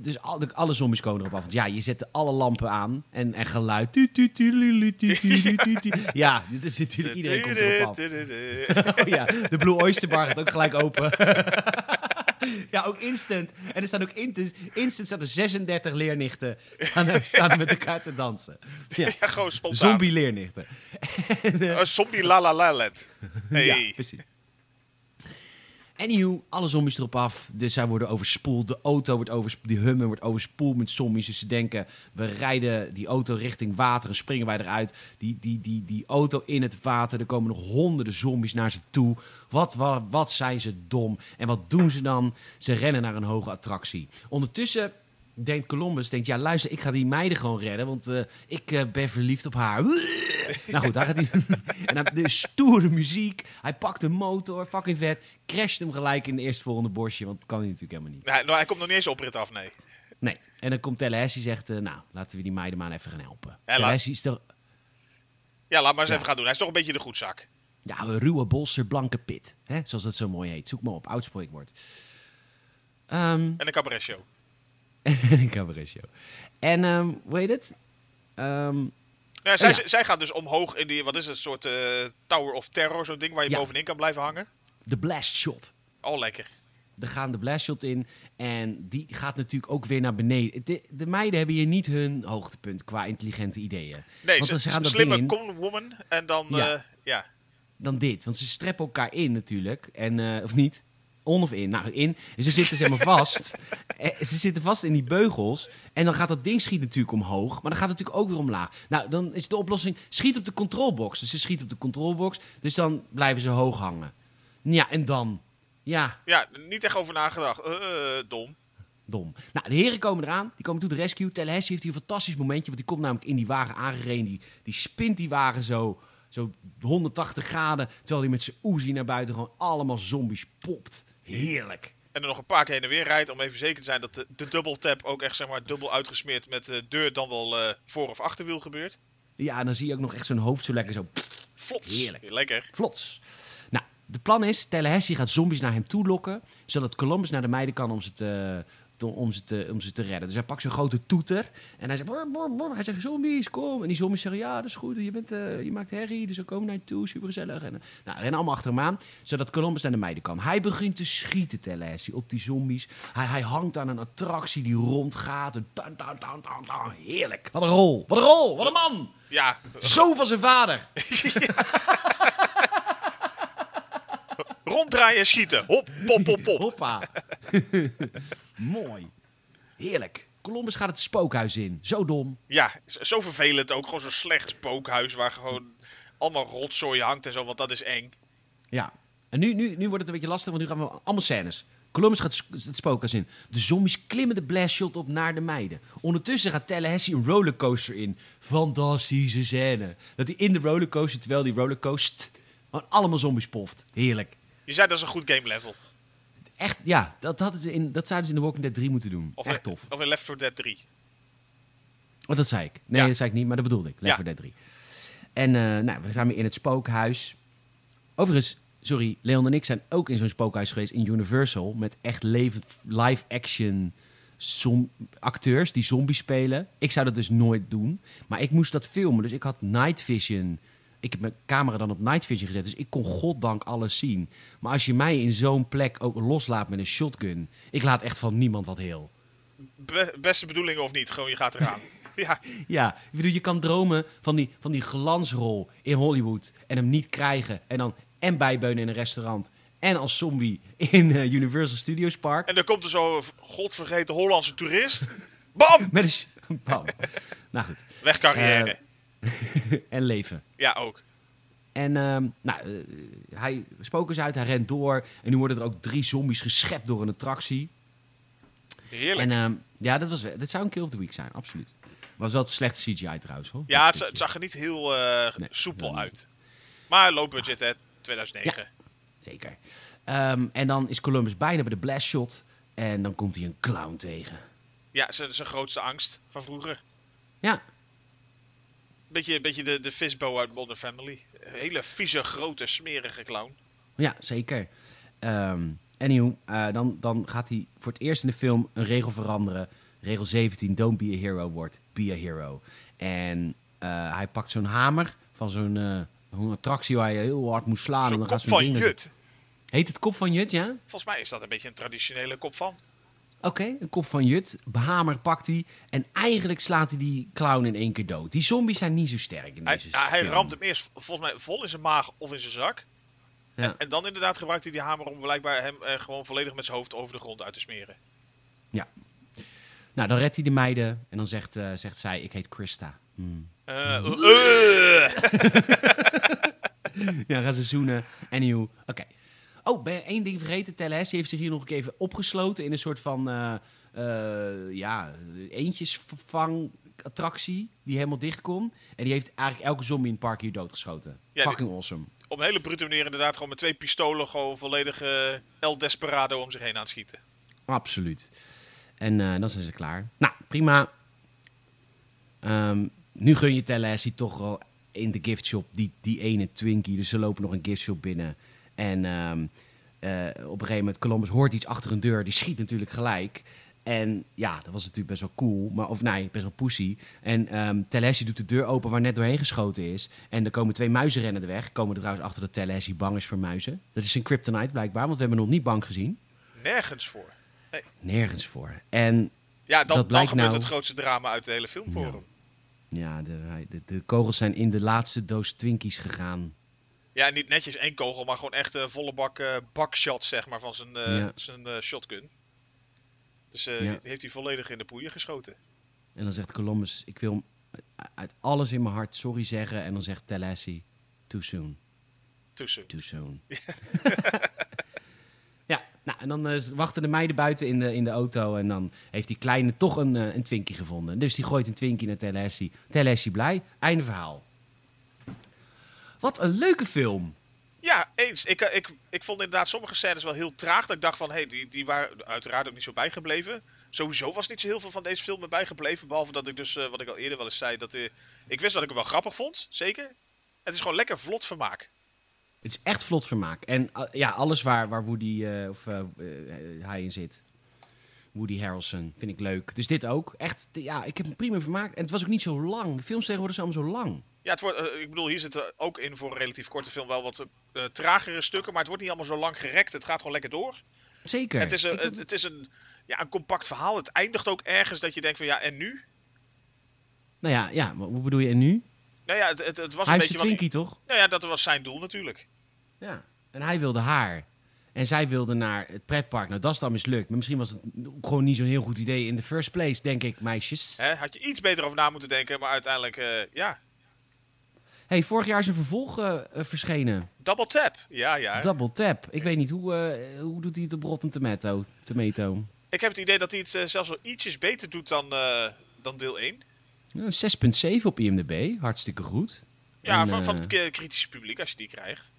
dus al, alle zombies komen erop af. Want ja, je zet alle lampen aan en, en geluid. Tu, tu, tu, lu, lu, tu, tu, lu, tu, tu. [laughs] Ja, dit is natuurlijk iedereen komt erop af. [laughs] Oh ja, de Blue Oyster Bar gaat ook gelijk open. [laughs] ja, ook instant. En er staan ook instant, instant staat er 36 leernichten staan, er- staan er met elkaar te dansen. Ja, [laughs] Ja, gewoon spontaan. zombie leernichten. [laughs] Een zombie la la la land. Hey. Ja, precies. Anywho, alle zombies erop af. Dus zij worden overspoeld. De auto wordt overspoeld. Die Hummer wordt overspoeld met zombies. Dus ze denken, we rijden die auto richting water en springen wij eruit. Die, die, die, die auto in het water. Er komen nog honderden zombies naar ze toe. Wat, wat, wat zijn ze dom. En wat doen ze dan? Ze rennen naar een hoge attractie. Ondertussen denkt Columbus, denkt, ja luister, ik ga die meiden gewoon redden. Want eh, ik eh, ben verliefd op haar. [laughs] nou goed, daar gaat hij. [laughs] en dan de stoere muziek. Hij pakt een motor, fucking vet. Crasht hem gelijk in de eerstvolgende bosje. Want dat kan hij natuurlijk helemaal niet. Nee, nou, hij komt nog niet eens op rit af, nee. Nee. En dan komt Tallahassee zegt, eh, nou, laten we die meiden maar even gaan helpen. laat- Tallahassee is toch... Ja, laat maar eens Ja. even gaan doen. Hij is toch een beetje de goedzak. Ja, een ruwe bolster, blanke pit. Hè? Zoals dat zo mooi heet. Zoek maar op, oud spreekwoord. Ehm, En een cabaret show. En [laughs] een cabaret show. En, ehm hoe heet het? Ehm, Ja, zij, Oh, ja. zij gaat dus omhoog in die, wat is het, soort eh, Tower of Terror, zo'n ding waar je Ja. bovenin kan blijven hangen. de blast shot. Oh, lekker. Er gaan de blast shot in. En die gaat natuurlijk ook weer naar beneden. De, de meiden hebben hier niet hun hoogtepunt qua intelligente ideeën. Nee, Want ze, gaan dat slimme ding in. conwoman en dan, Ja. ja. ja. Dan dit. Want ze streppen elkaar in natuurlijk. En, eh, of niet? On of in? Nou, in. En ze zitten zeg maar vast. [laughs] Eh, ze zitten vast in die beugels. En dan gaat dat ding schiet natuurlijk omhoog. Maar dan gaat het natuurlijk ook weer omlaag. Nou, dan is de oplossing... Schiet op de controlbox. Dus ze schiet op de controlbox. Dus dan blijven ze hoog hangen. Ja, en dan... Ja, Ja, niet echt over nagedacht. Eh, eh, dom. Dom. Nou, de heren komen eraan. Die komen toe de rescue. Tallahassee heeft hier een fantastisch momentje. Want die komt namelijk in die wagen aangereden. Die, die spint die wagen zo, zo 180 graden. Terwijl hij met zijn Uzi naar buiten gewoon allemaal zombies popt. Heerlijk. En er nog een paar keer heen en weer rijdt om even zeker te zijn dat de, de double tap ook echt zeg maar dubbel uitgesmeerd met de deur dan wel eh, voor- of achterwiel gebeurt. Ja, en dan zie je ook nog echt zo'n hoofd zo lekker zo Vlots. Heerlijk. Lekker. vlots. Nou, de plan is, Tallahassee gaat zombies naar hem toe lokken. Zodat Columbus naar de meiden kan om ze te, te- om ze te, om ze te redden. Dus hij pakt zijn grote toeter. En hij zegt, brr, brr, brr. hij zegt, zombies, kom. En die zombies zeggen, ja, dat is goed. Je, bent, eh, je maakt herrie, dus we komen naar je toe. Super gezellig. En, eh, nou, rennen allemaal achter hem aan. Zodat Columbus naar de meiden kan. Hij begint te schieten, Tallahassee, op die zombies. Hij, hij hangt aan een attractie die rondgaat. En. Heerlijk. Wat een rol. Wat een rol. Wat een man. Ja, Zo van zijn vader. [laughs] ronddraaien en schieten. Hop, pop, pop, pop. Hoppa. [laughs] Mooi. Heerlijk. Columbus gaat het spookhuis in. Zo dom. Ja, zo vervelend ook. Gewoon zo'n slecht spookhuis waar gewoon allemaal rotzooi hangt en zo, want dat is eng. Ja. En nu, nu, nu wordt het een beetje lastig, want nu gaan we allemaal scènes. Columbus gaat het spookhuis in. De zombies klimmen de blast shot op naar de meiden. Ondertussen gaat Tallahassee een rollercoaster in. Fantastische scène. Dat hij in de rollercoaster, terwijl die rollercoast, gewoon allemaal zombies poft. Heerlijk. Je zei dat is een goed game level. Echt, ja, dat, hadden ze in, dat zouden ze in The Walking Dead 3 moeten doen. Of, Echt in, tof. of in Left 4 Dead 3. Oh, dat zei ik. Nee, Ja. dat zei ik niet, maar dat bedoelde ik. Left Ja. 4 Dead 3. En eh, nou, we zijn weer in het spookhuis. Overigens, sorry, Leon en ik zijn ook in zo'n spookhuis geweest in Universal. Met echt leven- live-action acteurs die zombies spelen. Ik zou dat dus nooit doen. Maar ik moest dat filmen, dus ik had night vision. Ik heb mijn camera dan op night vision gezet, dus ik kon goddank alles zien. Maar als je mij in zo'n plek ook loslaat met een shotgun... Ik laat echt van niemand wat heel. Be- beste bedoelingen of niet, gewoon je gaat eraan. [laughs] ja, Ja, ik bedoel, je kan dromen van die, van die glansrol in Hollywood en hem niet krijgen. En dan en bijbeunen in een restaurant en als zombie in eh, Universal Studios Park. en dan komt er zo'n godvergeten Hollandse toerist. Bam! [laughs] Met een... [laughs] Bam. nou goed. Weg carrière. [laughs] En leven. ja, ook. En ehm, nou, eh, hij spokers uit, hij rent door. En nu worden er ook drie zombies geschept door een attractie. Heerlijk. En ehm, ja, dat, was, dit zou een kill of the week zijn, absoluut. Was wel het slechte CGI trouwens, hoor. ja, Dat het, zag er niet heel eh, Nee, soepel niet. uit. Maar low budget, hè, 2009. Zeker. Ehm, en dan is Columbus bijna bij de blast shot. En dan komt hij een clown tegen. Ja, zijn grootste angst van vroeger. Ja, Beetje, beetje de, de Fishbow uit Modern Family. Een hele vieze, grote, smerige clown. ja zeker. Ehm anyhow, eh, dan, dan gaat hij voor het eerst in de film een regel veranderen. Regel 17, don't be a hero, wordt be a hero. En eh, hij pakt zo'n hamer van zo'n eh, attractie waar je heel hard moet slaan. en Zo'n kop gaat van Jut. Heet het kop van Jut, ja? Volgens mij is dat een beetje een traditionele kop van. Oké, een kop van Jut. Hamer pakt hij. En eigenlijk slaat hij die clown in één keer dood. Die zombies zijn niet zo sterk in Hij, deze ja, hij film. ramt hem eerst volgens mij vol in zijn maag of in zijn zak. Ja. En dan inderdaad gebruikt hij die hamer om blijkbaar hem eh, gewoon volledig met zijn hoofd over de grond uit te smeren. Nou, dan redt hij de meiden. En dan zegt, eh, zegt zij, ik heet Christa. Hmm. Eh, eh. [laughs] Ja, gaan ze zoenen. Anyhow, oké. Oh, ben je één ding vergeten? Tallahassee heeft zich hier nog een keer even opgesloten in een soort van, eh ja, eentjesvervang-attractie die helemaal dicht kon. En die heeft eigenlijk elke zombie in het park hier doodgeschoten. Ja, Fucking awesome. Op een hele brute manier inderdaad gewoon met twee pistolen gewoon volledig El Desperado om zich heen aan het schieten. Absoluut. En eh, dan zijn ze klaar. Nou, prima. Ehm, nu gun je Tallahassee toch wel in de giftshop die, die ene Twinkie. Dus ze lopen nog een giftshop binnen. En ehm, eh, op een gegeven moment, Columbus hoort iets achter een deur. Die schiet natuurlijk gelijk. En ja, dat was natuurlijk best wel cool. Maar, of nee, best wel pussy. En Tallahassee doet de deur open waar net doorheen geschoten is. En er komen twee muizen rennen er weg. Komen er trouwens achter dat Tallahassee bang is voor muizen. Dat is een kryptonite blijkbaar, want we hebben hem nog niet bang gezien. Nergens voor. Nergens voor. En Ja, dan, Dat dan blijkt gebeurt nou- het grootste drama uit de hele film voor Ja. hem. Ja, de, de, de kogels zijn in de laatste doos Twinkies gegaan. Ja, niet netjes één kogel, maar gewoon echt een volle bak eh bakshot zeg maar, van zijn, eh, Ja. zijn eh, shotgun. Dus eh, Ja. die heeft hij volledig in de poeier geschoten. En dan zegt Columbus, ik wil uit alles in mijn hart sorry zeggen. En dan zegt Tallahassee, too soon, Tussen. too soon. [laughs] ja, nou, en dan eh, wachten de meiden buiten in de, in de auto. En dan heeft die kleine toch een, eh, een Twinkie gevonden. Dus die gooit een Twinkie naar Tallahassee. Tallahassee blij, einde verhaal. Wat een leuke film. Ja, eens. Ik, eh, ik, ik vond inderdaad sommige scènes wel heel traag. Dat ik dacht van, hé, hey, die, die waren uiteraard ook niet zo bijgebleven. Sowieso was niet zo heel veel van deze film bijgebleven. Behalve dat ik dus, eh, wat ik al eerder wel eens zei, dat eh, ik wist dat ik hem wel grappig vond. Zeker. Het is gewoon lekker vlot vermaak. Het is echt vlot vermaak. En uh, ja, alles waar, waar Woody of, hij in zit. Woody Harrelson vind ik leuk. Dus dit ook. Echt, ja, ik heb hem prima vermaakt. En het was ook niet zo lang. De films tegenwoordig zijn allemaal zo lang. Ja, het wordt, eh, ik bedoel, hier zitten ook in voor een relatief korte film wel wat eh, tragere stukken. Maar het wordt niet allemaal zo lang gerekt. Het gaat gewoon lekker door. Zeker. Het is, een, het, het is een, ja, een compact verhaal. Het eindigt ook ergens dat je denkt van, ja, en nu? Nou ja, ja, hoe bedoel je en nu? Nou ja, het, het, het was hij een beetje... zijn Wat, Twinkie, toch? nou ja, dat was zijn doel natuurlijk. Ja. En hij wilde haar. En zij wilde naar het pretpark. Nou, dat is dan mislukt. Maar misschien was het gewoon niet zo'n heel goed idee in the first place, denk ik, meisjes. Hè, had je iets beter over na moeten denken, maar uiteindelijk, eh, ja, hey, vorig jaar is een vervolg eh, eh, verschenen. double tap. Ja, ja. Double Tap. Ik weet niet, hoe, eh, hoe doet hij het op Rotten Tomato? Tomato? Ik heb het idee dat hij het zelfs wel ietsjes beter doet dan, dan deel 1. Ja, Een 6,7 op IMDb. Hartstikke goed. Ja, En, van, van het kritische publiek, als je die krijgt.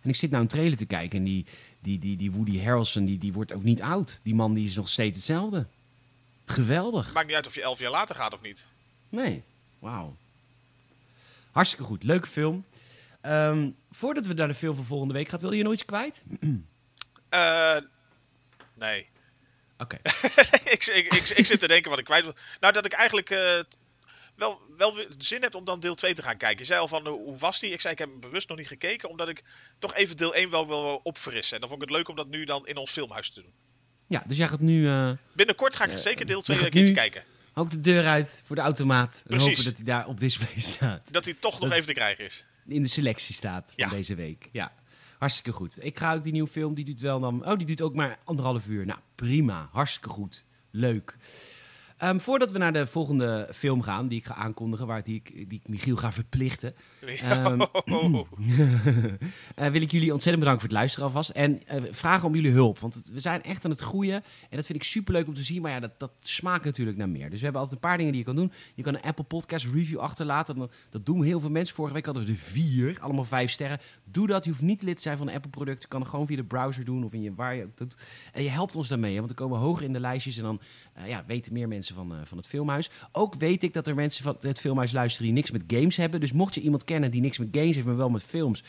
En ik zit nou een trailer te kijken en die, die, die, die Woody Harrelson die, die wordt ook niet oud. Die man die is nog steeds hetzelfde. Geweldig. Maakt niet uit of je elf jaar later gaat of niet. Nee. Wauw. Hartstikke goed. Leuke film. Ehm, voordat we naar de film van volgende week gaan, wil je nog iets kwijt? [clears throat] Eh, nee. Oké. [laughs] ik, ik, ik, ik zit te denken wat ik kwijt wil. Nou, dat ik eigenlijk eh, wel, wel weer zin heb om dan deel 2 te gaan kijken. Je zei al van, eh, hoe was die? Ik zei, ik heb hem bewust nog niet gekeken, omdat ik toch even deel 1 wel wil opfrissen. En dan vond ik het leuk om dat nu dan in ons filmhuis te doen. Ja, dus jij gaat nu eh, Binnenkort ga ik zeker deel je 2 gaat een keertje nu- kijken. Ook de deur uit voor de automaat. En Precies. hopen dat hij daar op display [laughs] staat. Dat hij toch nog Dat- even te krijgen is. In de selectie staat van deze week. Ja, hartstikke goed. Ik ga ook die nieuwe film, die duurt wel dan... Oh, die duurt ook maar anderhalf uur. Nou, prima. Hartstikke goed. Leuk. Ehm, voordat we naar de volgende film gaan, die ik ga aankondigen, waar die ik, die ik Michiel ga verplichten, Ehm, [clears throat] eh, wil ik jullie ontzettend bedanken voor het luisteren alvast. En eh, vragen om jullie hulp. Want het- we zijn echt aan het groeien. En dat vind ik superleuk om te zien. Maar ja, dat, dat smaakt natuurlijk naar meer. Dus we hebben altijd een paar dingen die je kan doen. Je kan een Apple Podcast review achterlaten. Dat, dat doen heel veel mensen. Vorige week hadden we er vier. Allemaal vijf sterren. Doe dat. Je hoeft niet lid te zijn van een Apple product. Je kan het gewoon via de browser doen. Of in je, waar je ook doet. En je helpt ons daarmee. hè, Want dan komen we hoger in de lijstjes. En dan eh, ja, weten meer mensen van, eh, van het filmhuis. Ook weet ik dat er mensen van het filmhuis luisteren die niks met games hebben. Dus mocht je iemand kennen die niks met games heeft, maar wel met films.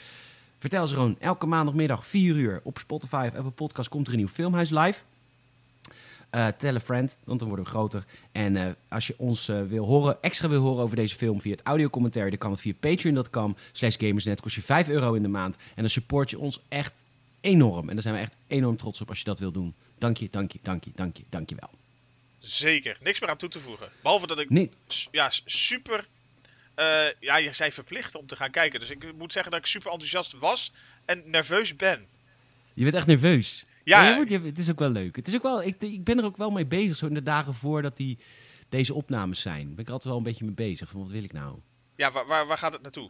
Vertel ze gewoon, elke maandagmiddag 4 uur op Spotify of Apple Podcast komt er een nieuw filmhuis live. Eh tell a friend, want dan worden we groter. En eh, als je ons wil horen, extra wil horen over deze film via het audiocommentary, dan kan het via patreon.com slash gamersnet. Kost je 5 euro in de maand. En dan support je ons echt enorm. En daar zijn we echt enorm trots op als je dat wil doen. Dank je, dank je, dank je, dank je, dank je wel. Zeker, niks meer aan toe te voegen. Behalve dat ik Nee, ja, super. eh, ja, je zei verplicht om te gaan kijken. Dus ik moet zeggen dat ik super enthousiast was en nerveus ben. je bent echt nerveus. Ja. Je wordt- je- het is ook wel leuk. Het is ook wel, ik, ik ben er ook wel mee bezig, zo in de dagen voordat die, deze opnames zijn. Ben ik er altijd wel een beetje mee bezig. Van wat wil ik nou? Ja, waar, waar, waar gaat het naartoe?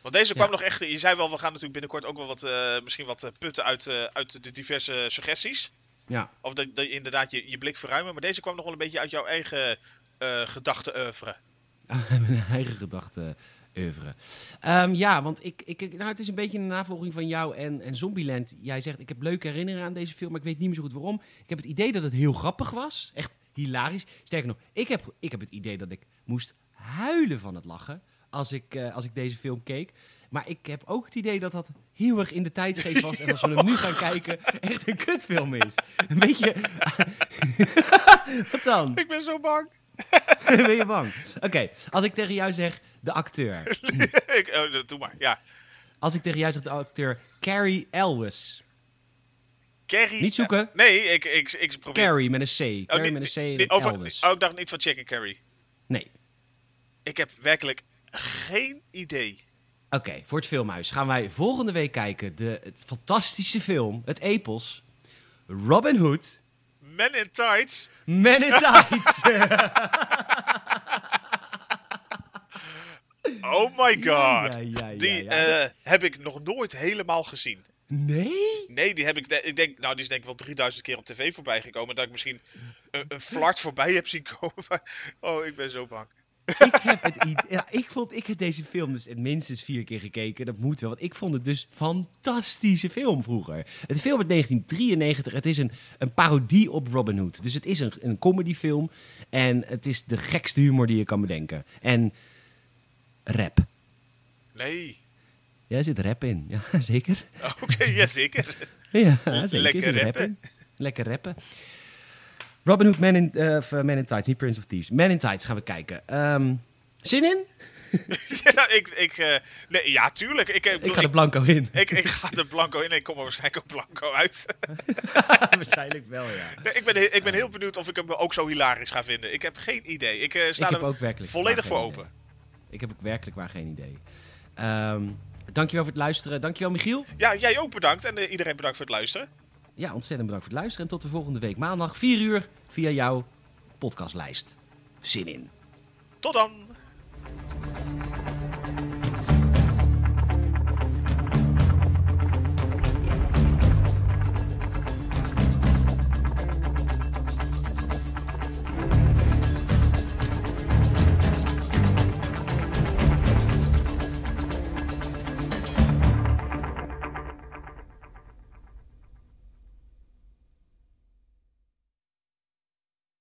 Want deze kwam Ja. nog echt. Je zei wel, we gaan natuurlijk binnenkort ook wel wat, eh, misschien wat eh, putten uit, uit de diverse suggesties. Ja, Of dat, dat je inderdaad je, je blik verruimen. Maar deze kwam nog wel een beetje uit jouw eigen eh gedachte-oeuvre. [laughs] mijn eigen gedachten oeuvre. Ehm, ja, want ik, ik, nou, het is een beetje een navolging van jou en, en Zombieland. Jij zegt, ik heb leuke herinneringen aan deze film, maar ik weet niet meer zo goed waarom. Ik heb het idee dat het heel grappig was. Echt hilarisch. Sterker nog, ik heb, ik heb het idee dat ik moest huilen van het lachen als ik, eh, als ik deze film keek. Maar ik heb ook het idee dat dat heel erg in de tijdsgeest was. En als we hem nu gaan kijken, echt een kutfilm is. Een beetje... Wat dan? Ik ben zo bang. [laughs] ben je bang? Oké, als ik tegen jou zeg de acteur. [laughs] ik, oh, doe maar, ja. Als ik tegen jou zeg de acteur Carrie Elwes. Carrie. Niet zoeken. nee, ik, ik, ik probeer. Carrie met een C. Carrie niet- met een C en niet- over- Elwes. Oh, ik dacht niet van Chicken Carrie. Nee. Ik heb werkelijk geen idee. Oké, voor het filmhuis gaan wij volgende week kijken. De het fantastische film, het epos. Robin Hood. Men in Tights. Men in Tights. [laughs] [laughs] Oh my god. Ja, ja, ja, die eh, heb ik nog nooit helemaal gezien. Nee? Nee, die heb ik, ik denk, nou, die is denk ik wel 3000 keer op tv voorbij gekomen. Dat ik misschien een, een flart voorbij heb zien komen. [laughs] Maar, oh, ik ben zo bang. Ik heb het idee. Ja, ik, vond, ik heb deze film dus minstens vier keer gekeken. Dat moet wel. Want ik vond het dus fantastische film vroeger. Het film uit 1993. Het is een, een parodie op Robin Hood. Dus het is een, een comedyfilm. En het is de gekste humor die je kan bedenken. En rap. Nee. Ja, er zit rap in. Ja, [laughs] zeker. Oké. Ja, zeker. Lekker Er zit rap rappen. Lekker rappen. Robin Hood, Man in, Man in Tights. Niet Prince of Thieves. Man in Tights gaan we kijken. Ehm, zin in? [laughs] ja, nou, ik, ik, eh, nee, ja, tuurlijk. Ik, Ik ga de ik, blanco in. ik, ik ga er blanco in en ik kom er waarschijnlijk ook blanco uit. [laughs] Waarschijnlijk wel, ja. [laughs] Nee, ik ben, ik ben heel benieuwd of ik hem ook zo hilarisch ga vinden. Ik heb geen idee. Ik sta er ook werkelijk volledig voor open. idee. Ik heb ook werkelijk waar geen idee. Ehm, dankjewel voor het luisteren. Dankjewel Michiel. Ja, jij ook bedankt en iedereen bedankt voor het luisteren. Ja, ontzettend bedankt voor het luisteren. En tot de volgende week maandag 4 uur via jouw podcastlijst. Zin in. Tot dan!